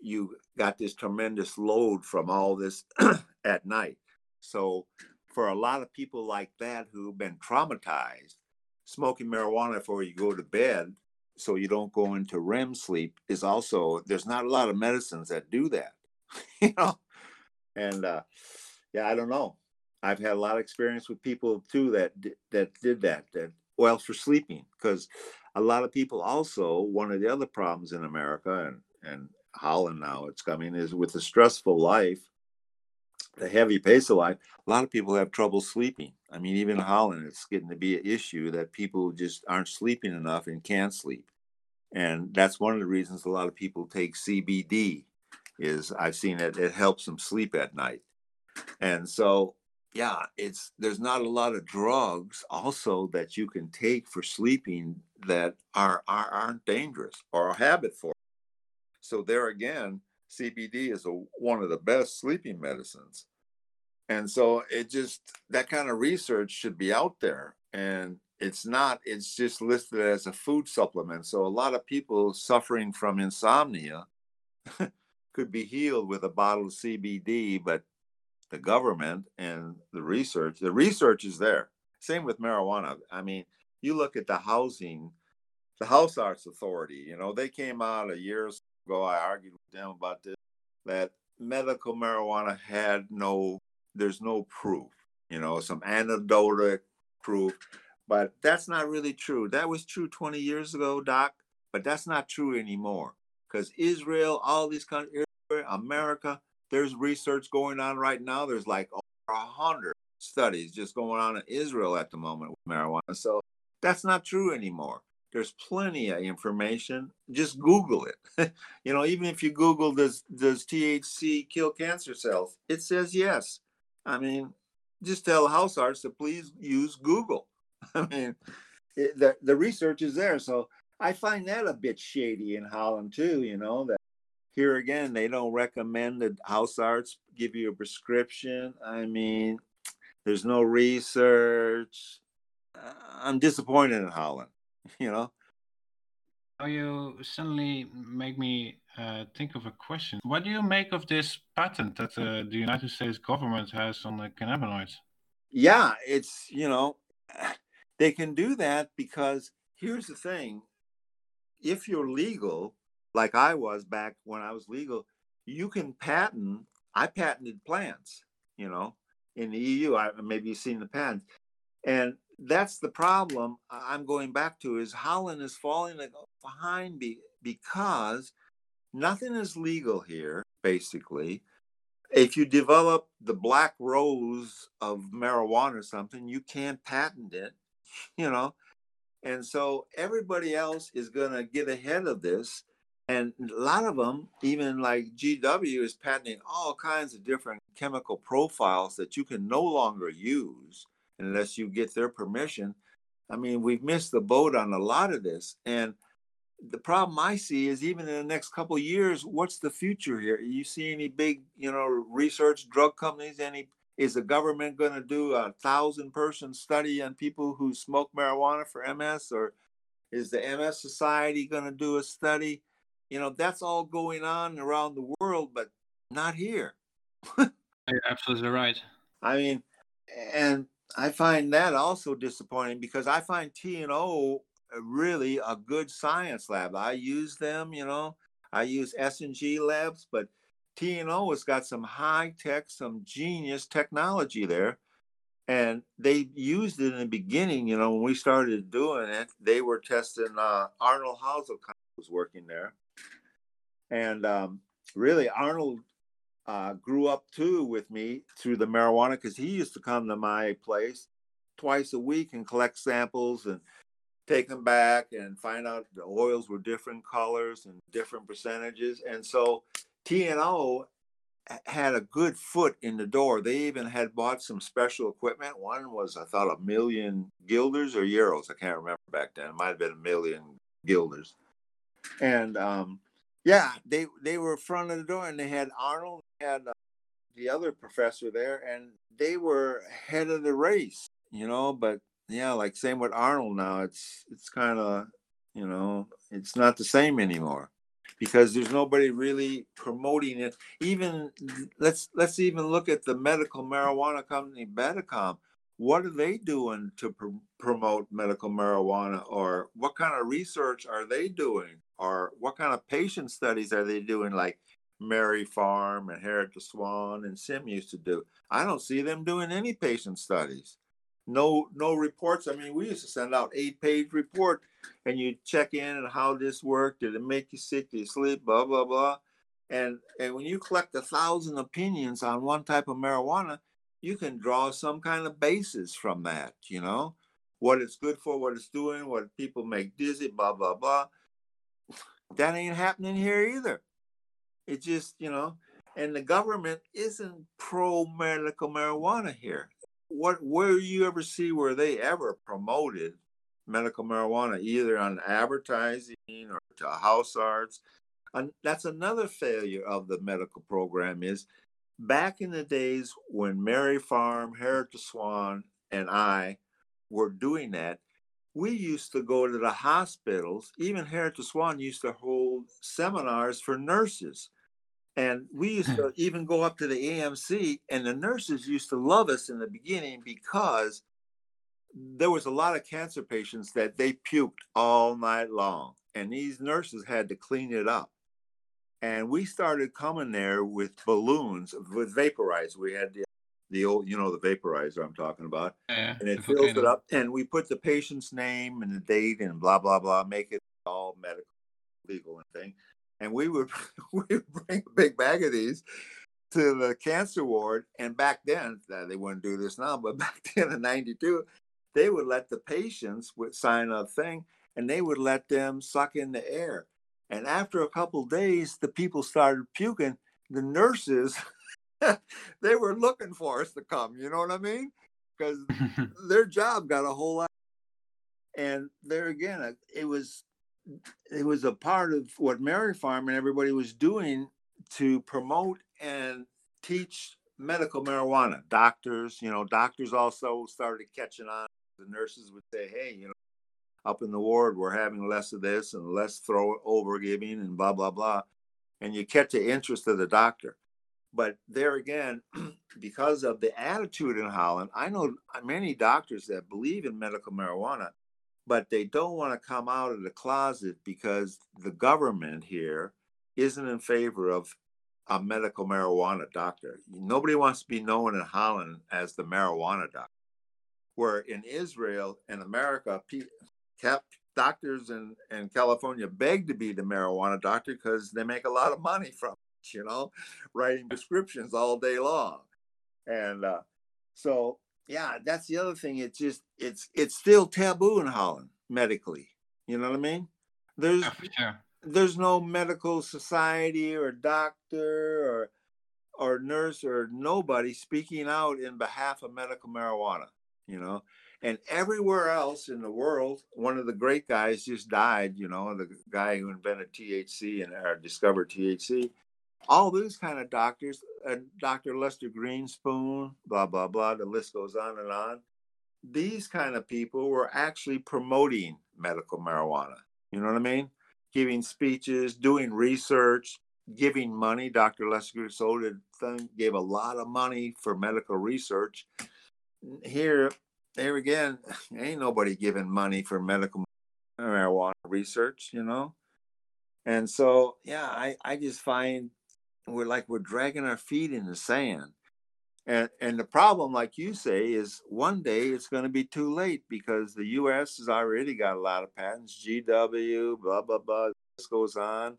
Speaker 2: you got this tremendous load from all this [clears throat] at night. So, for a lot of people like that who've been traumatized, smoking marijuana before you go to bed so you don't go into REM sleep is also, there's not a lot of medicines that do that, [laughs] you know? And, uh, yeah, I don't know. I've had a lot of experience with people too that that did that. That well for sleeping because a lot of people also one of the other problems in America and and Holland now it's coming is with the stressful life, the heavy pace of life. A lot of people have trouble sleeping. I mean, even in Holland, it's getting to be an issue that people just aren't sleeping enough and can't sleep, and that's one of the reasons a lot of people take CBD. Is I've seen it; it helps them sleep at night and so, yeah, it's there's not a lot of drugs also that you can take for sleeping that are, are aren't dangerous or a habit for. So there again, CBD is a, one of the best sleeping medicines. And so it just that kind of research should be out there. And it's not, it's just listed as a food supplement. So a lot of people suffering from insomnia [laughs] could be healed with a bottle of CBD, but the government and the research. The research is there. Same with marijuana. I mean, you look at the housing, the House Arts Authority, you know, they came out a years ago. I argued with them about this that medical marijuana had no, there's no proof, you know, some anecdotal proof, but that's not really true. That was true 20 years ago, Doc, but that's not true anymore because Israel, all these countries, America, there's research going on right now. There's like over a hundred studies just going on in Israel at the moment with marijuana. So that's not true anymore. There's plenty of information. Just Google it. [laughs] you know, even if you Google does does THC kill cancer cells, it says yes. I mean, just tell house arts to please use Google. [laughs] I mean, it, the the research is there. So I find that a bit shady in Holland too. You know that here again, they don't recommend that house arts give you a prescription. I mean, There's no research. I'm disappointed in Holland, [laughs] you know.
Speaker 1: Oh, you suddenly make me uh, think of a question. What do you make of this patent that uh, the United States government has on the cannabinoids?
Speaker 2: Yeah, it's, you know, [sighs] they can do that because here's the thing if you're legal, like I was back when I was legal, you can patent. I patented plants, you know, in the EU. I, maybe you've seen the patents. And that's the problem I'm going back to is Holland is falling behind be, because nothing is legal here, basically. If you develop the black rose of marijuana or something, you can't patent it, you know. And so everybody else is going to get ahead of this. And a lot of them, even like GW, is patenting all kinds of different chemical profiles that you can no longer use unless you get their permission. I mean, we've missed the boat on a lot of this. And the problem I see is even in the next couple years, what's the future here? You see any big, you know, research drug companies? Any is the government going to do a thousand person study on people who smoke marijuana for MS, or is the MS Society going to do a study? You know, that's all going on around the world, but not here.
Speaker 1: You're absolutely right.
Speaker 2: I mean, and I find that also disappointing because I find T and O really a good science lab. I use them, you know. I use S and G labs, but T and O has got some high tech, some genius technology there. And they used it in the beginning, you know, when we started doing it, they were testing uh, Arnold Hauser was working there. And um, really, Arnold uh, grew up too with me through the marijuana because he used to come to my place twice a week and collect samples and take them back and find out the oils were different colors and different percentages. And so TNO had a good foot in the door. They even had bought some special equipment. One was, I thought, a million guilders or euros. I can't remember back then. It might have been a million guilders. And um, yeah, they they were front of the door, and they had Arnold, had uh, the other professor there, and they were head of the race, you know. But yeah, like same with Arnold now. It's it's kind of you know it's not the same anymore because there's nobody really promoting it. Even let's let's even look at the medical marijuana company Bedrocan. What are they doing to pr- promote medical marijuana, or what kind of research are they doing? Or what kind of patient studies are they doing like Maripharm and Heritage Swan and Sim used to do? I don't see them doing any patient studies. No, no reports. I mean, we used to send out eight-page report, and you check in and how this worked. Did it make you sick? Did you sleep? Blah blah blah. And and when you collect a thousand opinions on one type of marijuana, you can draw some kind of basis from that. You know, what it's good for, what it's doing, what people make dizzy, blah blah blah that ain't happening here either. It just, you know, and the government isn't pro medical marijuana here. What where you ever see where they ever promoted medical marijuana, either on advertising or to house arts? And that's another failure of the medical program is back in the days when Maripharm, Heritage Swan, and I were doing that, we used to go to the hospitals. Even Heritage Swan used to hold seminars for nurses. And we used to hmm. even go up to the AMC, and the nurses used to love us in the beginning because there was a lot of cancer patients that they puked all night long, and these nurses had to clean it up. And we started coming there with balloons, with vaporizer. We had the the old, you know, the vaporizer I'm talking about,
Speaker 1: yeah,
Speaker 2: and it fills it up. And we put the patient's name and the date and blah blah blah, make it all medical, legal and thing. And we would [laughs] we would bring a big bag of these to the cancer ward. And back then, they wouldn't do this now, but [laughs] back then in '92, they would let the patients would sign a thing, and they would let them suck in the air. And after a couple days, the people started puking. The nurses [laughs] [laughs] they were looking for us to come. You know what I mean? Because [laughs] their job got a whole lot. And there again, uh, it was it was a part of what Maripharm and everybody was doing to promote and teach medical marijuana. Doctors, you know, doctors also started catching on. The nurses would say, "Hey, you know, up in the ward, we're having less of this and less throw over giving and blah blah blah," and you catch the interest of the doctor. But there again, [clears throat] because of the attitude in Holland, I know many doctors that believe in medical marijuana, but they don't want to come out of the closet because the government here isn't in favor of a medical marijuana doctor. Nobody wants to be known in Holland as the marijuana doctor. Where in Israel and America, doctors in, in California beg to be the marijuana doctor because they make a lot of money from [laughs] you know, writing prescriptions all day long. And uh, so, yeah, that's the other thing. It's just, it's, it's still taboo in Holland medically. You know what I mean? There's, yeah, there's no medical society or doctor or or nurse or nobody speaking out in behalf of medical marijuana you know and everywhere else in the world one of the great guys just died you know the guy who invented thc and or discovered thc all those kind of doctors uh, dr lester grinspoon blah blah blah the list goes on and on these kind of people were actually promoting medical marijuana you know what i mean giving speeches, doing research, giving money. Dr. Lester Soda gave a lot of money for medical research. Here, there again, [laughs] ain't nobody giving money for medical marijuana research, you know? And so, yeah, I, I just find we're like we're dragging our feet in the sand. And and the problem, like you say, is one day it's going to be too late because the U.S. has already got a lot of patents. GW, blah blah blah. This goes on.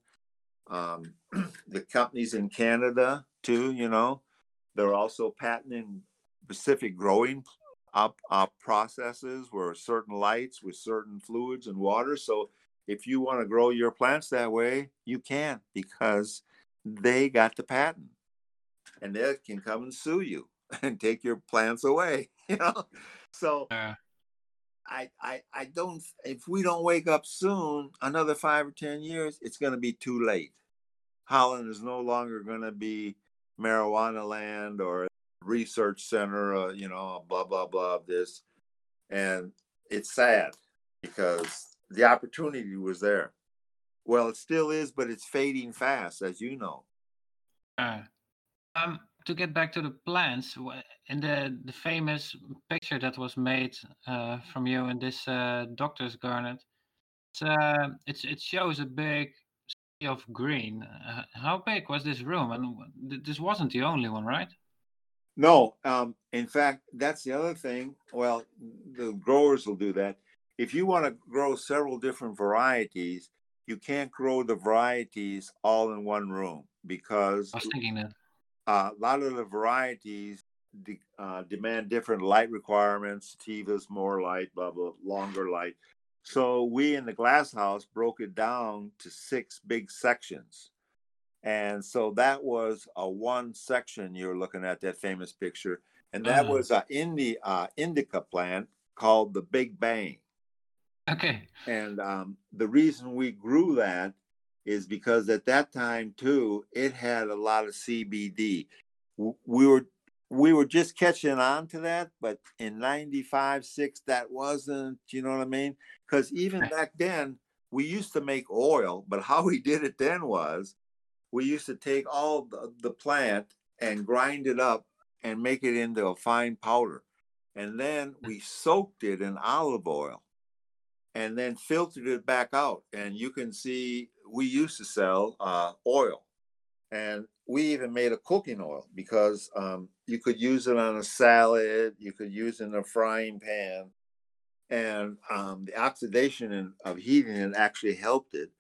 Speaker 2: Um, [clears throat] the companies in Canada too, you know, they're also patenting specific growing up, up processes where certain lights with certain fluids and water. So if you want to grow your plants that way, you can because they got the patent. And they can come and sue you [laughs] and take your plants away [laughs] you know? So uh, I, I i don't if we don't wake up soon another five or ten years it's going to be too late. Holland is no longer going to be marijuana land or research center uh, you know blah blah blah of this. And it's sad because the opportunity was there well it still is but it's fading fast as you know
Speaker 1: uh, um, to get back to the plants, and the the famous picture that was made uh, from you in this uh, doctor's garden, it's, uh, it's it shows a big sea of green. Uh, how big was this room? And this wasn't the only one, right?
Speaker 2: No, um, in fact, that's the other thing. Well, the growers will do that. If you want to grow several different varieties, you can't grow the varieties all in one room because
Speaker 1: I was thinking that
Speaker 2: uh, a lot of the varieties de- uh, demand different light requirements. Sativa's more light, blah, blah, longer light. So we in the glass house broke it down to six big sections. And so that was a one section you're looking at that famous picture. And that uh, was an Indi- uh, indica plant called the Big Bang.
Speaker 1: Okay.
Speaker 2: And um, the reason we grew that is because at that time too it had a lot of CBD. We were we were just catching on to that, but in 95, 6, that wasn't, you know what I mean? Because even back then, we used to make oil, but how we did it then was we used to take all the, the plant and grind it up and make it into a fine powder. And then we soaked it in olive oil and then filtered it back out. And you can see we used to sell uh, oil, and we even made a cooking oil because um, you could use it on a salad, you could use it in a frying pan, and um, the oxidation in, of heating it actually helped it.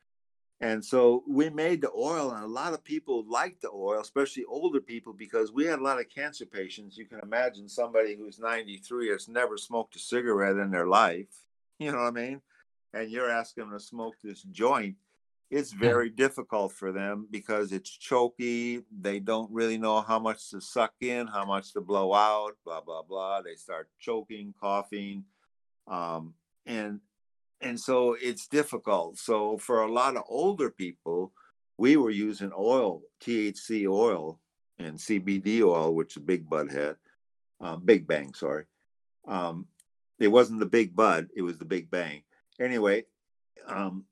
Speaker 2: And so we made the oil, and a lot of people liked the oil, especially older people, because we had a lot of cancer patients. You can imagine somebody who's 93 has never smoked a cigarette in their life. [laughs] You know what I mean? And you're asking them to smoke this joint it's very difficult for them because it's choky. They don't really know how much to suck in, how much to blow out, blah blah blah. They start choking, coughing, um, and and so it's difficult. So for a lot of older people, we were using oil, THC oil, and CBD oil, which is Big Bud had, uh, Big Bang, sorry. Um, it wasn't the Big Bud, it was the Big Bang. Anyway, um,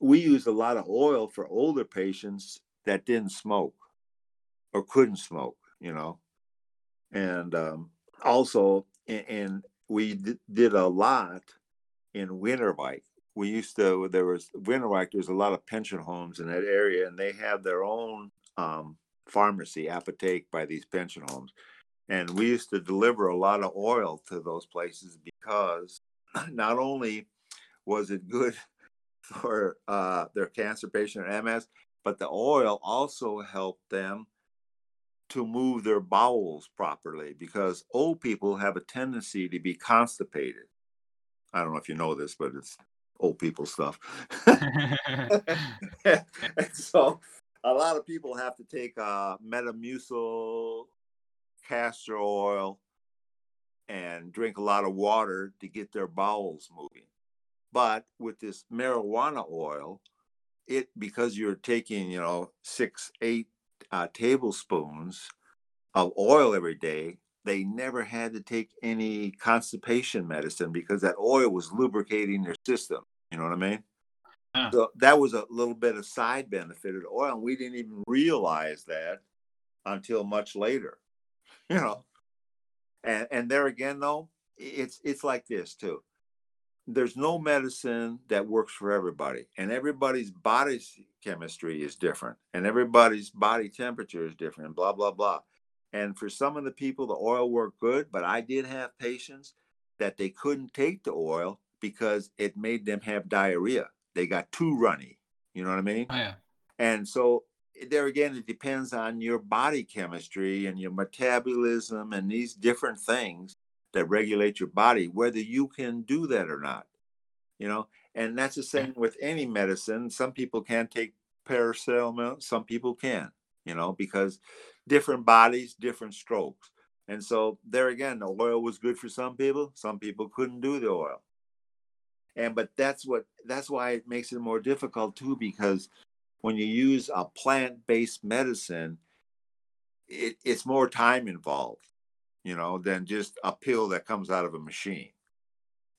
Speaker 2: we used a lot of oil for older patients that didn't smoke or couldn't smoke, you know. And um, also, and, and we d- did a lot in Winterbike. We used to, there was Winterbike, there's a lot of pension homes in that area, and they have their own um, pharmacy, apotheke by these pension homes. And we used to deliver a lot of oil to those places because [clears throat] not only was it good [laughs] for uh, their cancer patient or MS, but the oil also helped them to move their bowels properly because old people have a tendency to be constipated. I don't know if you know this, but it's old people stuff. [laughs] [laughs] and so a lot of people have to take uh, Metamucil castor oil and drink a lot of water to get their bowels moving. But with this marijuana oil, it because you're taking, you know, six, eight uh, tablespoons of oil every day, they never had to take any constipation medicine because that oil was lubricating their system. You know what I mean? Yeah. So that was a little bit of side benefit of oil, and we didn't even realize that until much later. You know, and and there again though, it's it's like this too. There's no medicine that works for everybody and everybody's body chemistry is different and everybody's body temperature is different and blah blah blah. And for some of the people the oil worked good but i did have patients that they couldn't take the oil because it made them have diarrhea. They got too runny. You know what i mean?
Speaker 1: Oh, yeah.
Speaker 2: and so there again it depends on your body chemistry and your metabolism and these different things that regulate your body, whether you can do that or not. You know, and that's the same with any medicine. Some people can't take paracetamol, some people can, you know, because different bodies, different strokes. And so there again, the oil was good for some people, some people couldn't do the oil. And but that's what that's why it makes it more difficult too, because when you use a plant-based medicine, it, it's more time involved you know, than just a pill that comes out of a machine.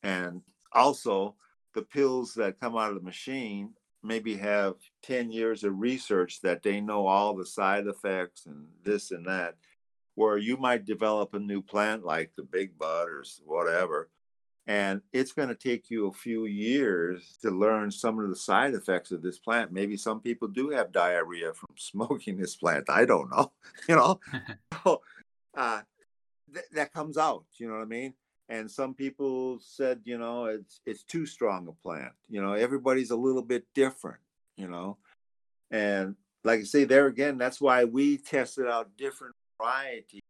Speaker 2: And also, the pills that come out of the machine maybe have 10 years of research that they know all the side effects and this and that, where you might develop a new plant like the Big Bud or whatever. And it's going to take you a few years to learn some of the side effects of this plant. Maybe some people do have diarrhea from [laughs] smoking this plant. I don't know. [laughs] You know, [laughs] so, uh, th- that comes out. You know what I mean? And some people said, you know, it's it's too strong a plant. You know, everybody's a little bit different. You know, and like I say, there again, that's why we tested out different varieties,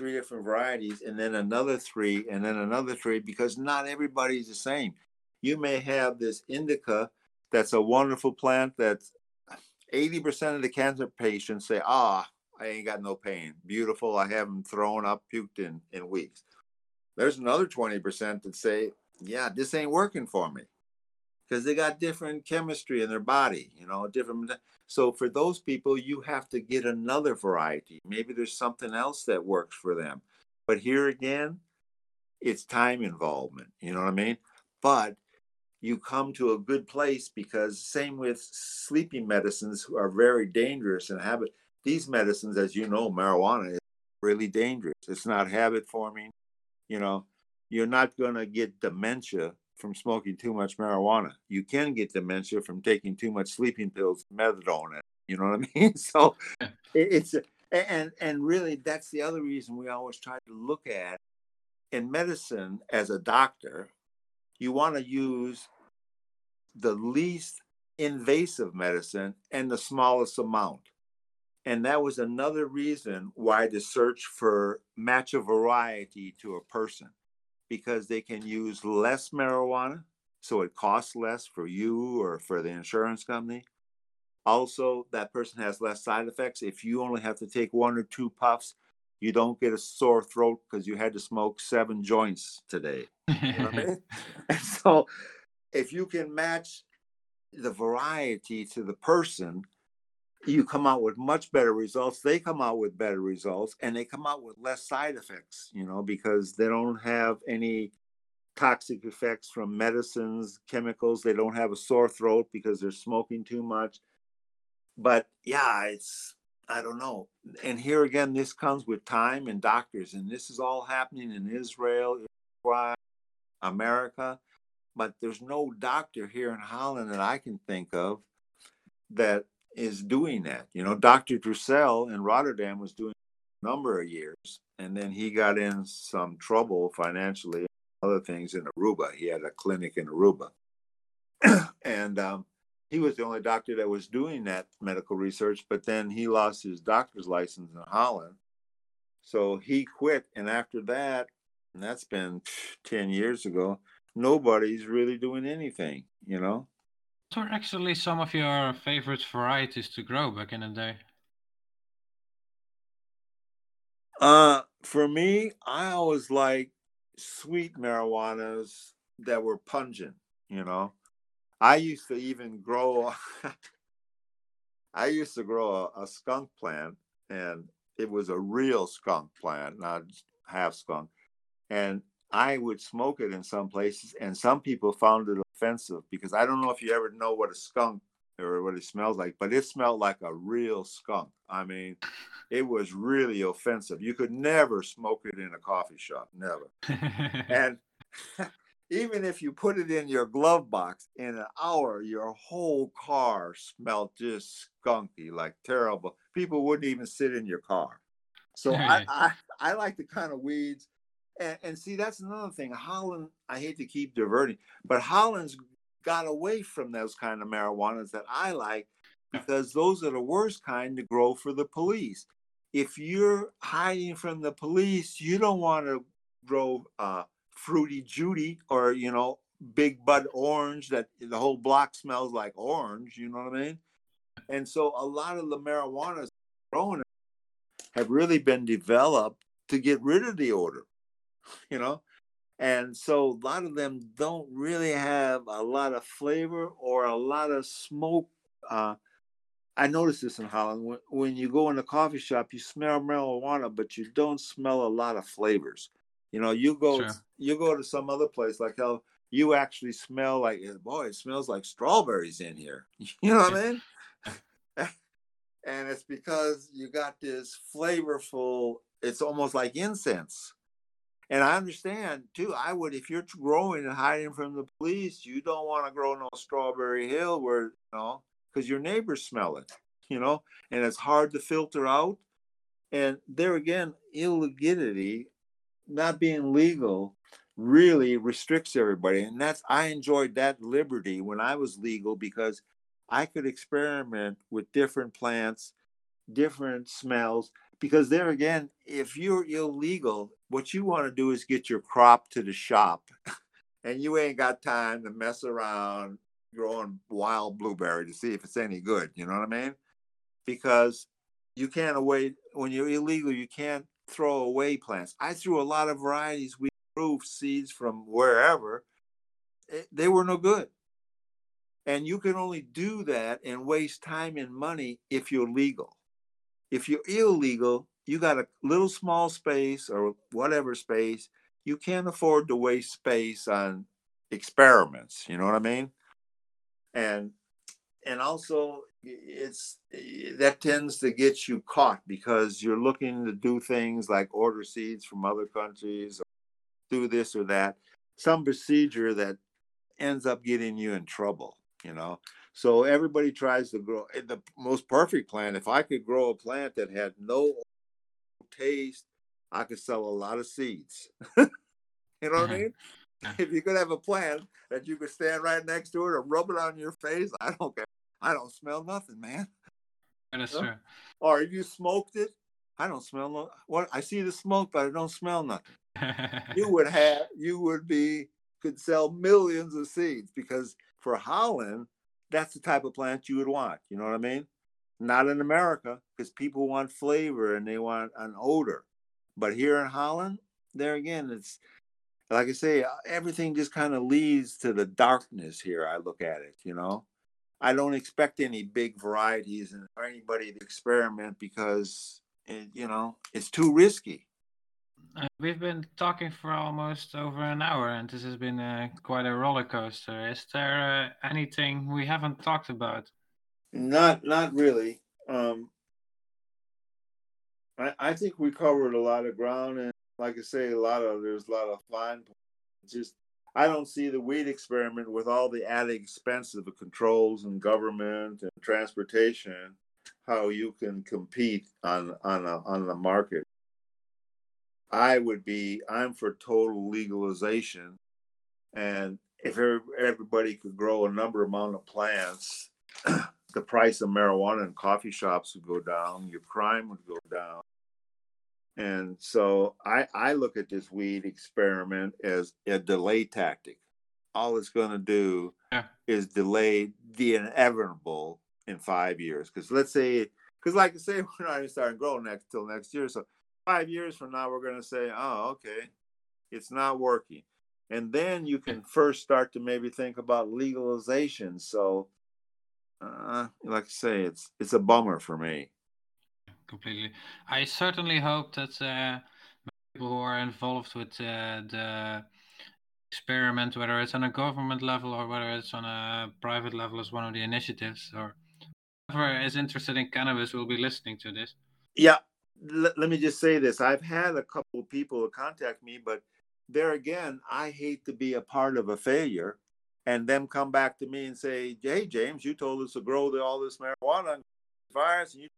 Speaker 2: three different varieties, and then another three, and then another three, because not everybody's the same. You may have this indica that's a wonderful plant that's 80% of the cancer patients say, ah, I ain't got no pain. Beautiful. I haven't thrown up, puked in in weeks. There's another 20% that say, yeah, this ain't working for me. Because they got different chemistry in their body, you know, different. So for those people, you have to get another variety. Maybe there's something else that works for them. But here again, it's time involvement. You know what I mean? But you come to a good place because same with sleeping medicines are very dangerous and habit these medicines, as you know, marijuana is really dangerous. It's not habit forming. You know, you're not going to get dementia from smoking too much marijuana. You can get dementia from taking too much sleeping pills, methadone. You know what I [laughs] mean? So it's and and really that's the other reason we always try to look at in medicine as a doctor. You want to use the least invasive medicine and the smallest amount. And that was another reason why the search for match a variety to a person, because they can use less marijuana, so it costs less for you or for the insurance company. Also, that person has less side effects. If you only have to take one or two puffs, you don't get a sore throat because you had to smoke seven joints today. You know I mean? [laughs] [laughs] and so, if you can match the variety to the person, you come out with much better results. They come out with better results and they come out with less side effects, you know, because they don't have any toxic effects from medicines, chemicals. They don't have a sore throat because they're smoking too much. But yeah, it's, I don't know. And here again, this comes with time and doctors. And this is all happening in Israel, America. But there's no doctor here in Holland that I can think of that is doing that. You know, Dr. Drusel in Rotterdam was doing a number of years, and then he got in some trouble financially, other things in Aruba. He had a clinic in Aruba. [clears throat] and um, he was the only doctor that was doing that medical research, but then he lost his doctor's license in Holland. So he quit. And after that, and that's been 10 years ago, nobody's really doing anything, you know?
Speaker 1: What are actually some of your favorite varieties to grow back in the day?
Speaker 2: Uh, for me, I always like sweet marijuanas that were pungent. You know, I used to even grow. [laughs] I used to grow a, a skunk plant, and it was a real skunk plant, not half skunk. And I would smoke it in some places, and some people found it offensive because I don't know if you ever know what a skunk or what it smells like, but it smelled like a real skunk. I mean, it was really offensive. You could never smoke it in a coffee shop, never. [laughs] and [laughs] even if you put it in your glove box in an hour, your whole car smelled just skunky, like terrible. People wouldn't even sit in your car. So I, [laughs] I, I like the kind of weeds and, and see, that's another thing. Holland, I hate to keep diverting, but Holland's got away from those kind of marijuanas that I like because those are the worst kind to grow for the police. If you're hiding from the police, you don't want to grow uh, fruity Judy or you know big bud orange that the whole block smells like orange. You know what I mean? And so a lot of the marijuanas grown have really been developed to get rid of the odor [laughs] you know? And so a lot of them don't really have a lot of flavor or a lot of smoke uh, i noticed this in holland when, when you go in a coffee shop you smell marijuana but you don't smell a lot of flavors. You know you go sure. you go to some other place like hell, you actually smell like boy it smells like strawberries in here. [laughs] You know what i mean? [laughs] And it's because you got this flavorful it's almost like incense and I understand too. I would, if you're growing and hiding from the police, you don't want to grow no strawberry hill where, you know, because your neighbors smell it, you know, and it's hard to filter out. And there again, illegality, not being legal, really restricts everybody. And that's, I enjoyed that liberty when I was legal because I could experiment with different plants, different smells. Because there again, if you're illegal, what you want to do is get your crop to the shop [laughs] and you ain't got time to mess around growing wild blueberry to see if it's any good you know what i mean? Because you can't away when you're illegal you can't throw away plants. I threw a lot of varieties. We grew seeds from wherever. It, eh, they were no good. And you can only do that and waste time and money if you're legal if you're illegal you got a little small space or whatever space, you can't afford to waste space on experiments. You know what I mean? And and also it's that tends to get you caught because you're looking to do things like order seeds from other countries or do this or that some procedure that ends up getting you in trouble you know so everybody tries to grow eh, the most perfect plant if i could grow a plant that had no taste, I could sell a lot of seeds. [laughs] you know what I mean? If you could have a plant that you could stand right next to it or rub it on your face, I don't care. I don't smell nothing, man.
Speaker 1: That's true.
Speaker 2: Or if you smoked it, I don't smell no what I see the smoke, but I don't smell nothing. [laughs] you would have you would be could sell millions of seeds because for Holland, that's the type of plant you would want. You know what I mean? Not in America, because people want flavor and they want an odor. But here in Holland, there again, it's like I say, everything just kind of leads to the darkness here. I look at it, you know. I don't expect any big varieties or anybody to experiment because it, you know it's too risky.
Speaker 1: Uh, we've been talking for almost over an hour, and this has been uh, quite a roller coaster. Is there uh, anything we haven't talked about?
Speaker 2: Not, not really. Um, I, I think we covered a lot of ground, and like I say, a lot of there's a lot of fine. Points. Just I don't see the weed experiment with all the added expense of the controls and government and transportation, how you can compete on on a, on the market. I would be I'm for total legalization, and if everybody could grow a number amount of plants, [clears throat] the price of marijuana in coffee shops would go down, your crime would go down. And so I, I look at this weed experiment as a delay tactic. All it's going to do yeah. is delay the inevitable in five years. Because let's say, because like I say, [laughs] we're not even starting growing next till next year. So five years from now, we're going to say, oh, okay, it's not working. And then you can first start to maybe think about legalization. So, uh, like I say, it's it's a bummer for me.
Speaker 1: Completely. I certainly hope that uh, people who are involved with uh, the experiment, whether it's on a government level or whether it's on a private level, as one of the initiatives, or whoever is interested in cannabis will be listening to this.
Speaker 2: Yeah, let, let me just say this. I've had a couple of people contact me but there again i hate to be a part of a failure and them come back to me and say hey james you told us to grow the, all this marijuana and virus and you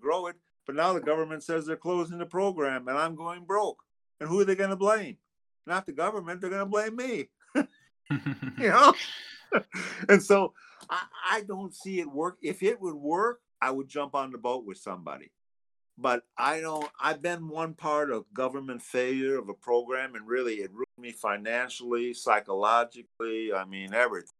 Speaker 2: grow it but now the government says they're closing the program and i'm going broke. And who are they going to blame? Not the government. They're going to blame me. [laughs] [laughs] You know? [laughs] And so I, I don't see it work. If it would work i would jump on the boat with somebody but I don't. I've been one part of government failure of a program, and really, it ruined me financially, psychologically. I mean, everything.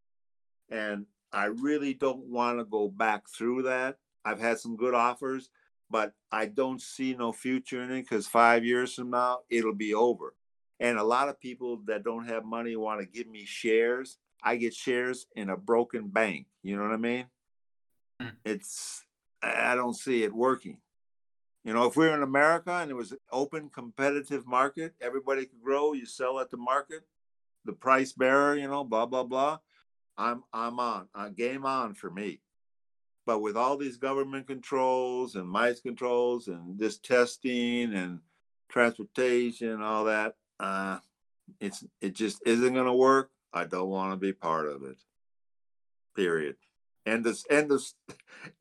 Speaker 2: And I really don't want to go back through that. I've had some good offers, but I don't see no future in it because five years from now, it'll be over. And a lot of people that don't have money want to give me shares. I get shares in a broken bank. You know what I mean? Mm. It's I don't see it working. You know, if we are in America and it was an open, competitive market, everybody could grow, you sell at the market, the price bearer, you know, blah blah blah. I'm I'm on, uh, game on for me. But with all these government controls and mice controls and this testing and transportation and all that, uh, it's it just isn't going to work. I don't want to be part of it. Period. End this. end of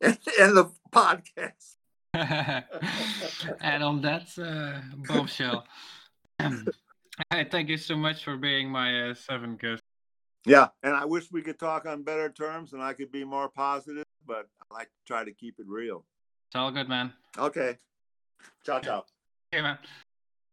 Speaker 2: [laughs] end of podcast. [laughs]
Speaker 1: and on that uh, bombshell, [clears throat] I thank you so much for being my uh, seven guest.
Speaker 2: Yeah, and I wish we could talk on better terms and I could be more positive, but I like to try to keep it real.
Speaker 1: It's all good, man.
Speaker 2: Okay. Ciao, ciao.
Speaker 1: Hey, man.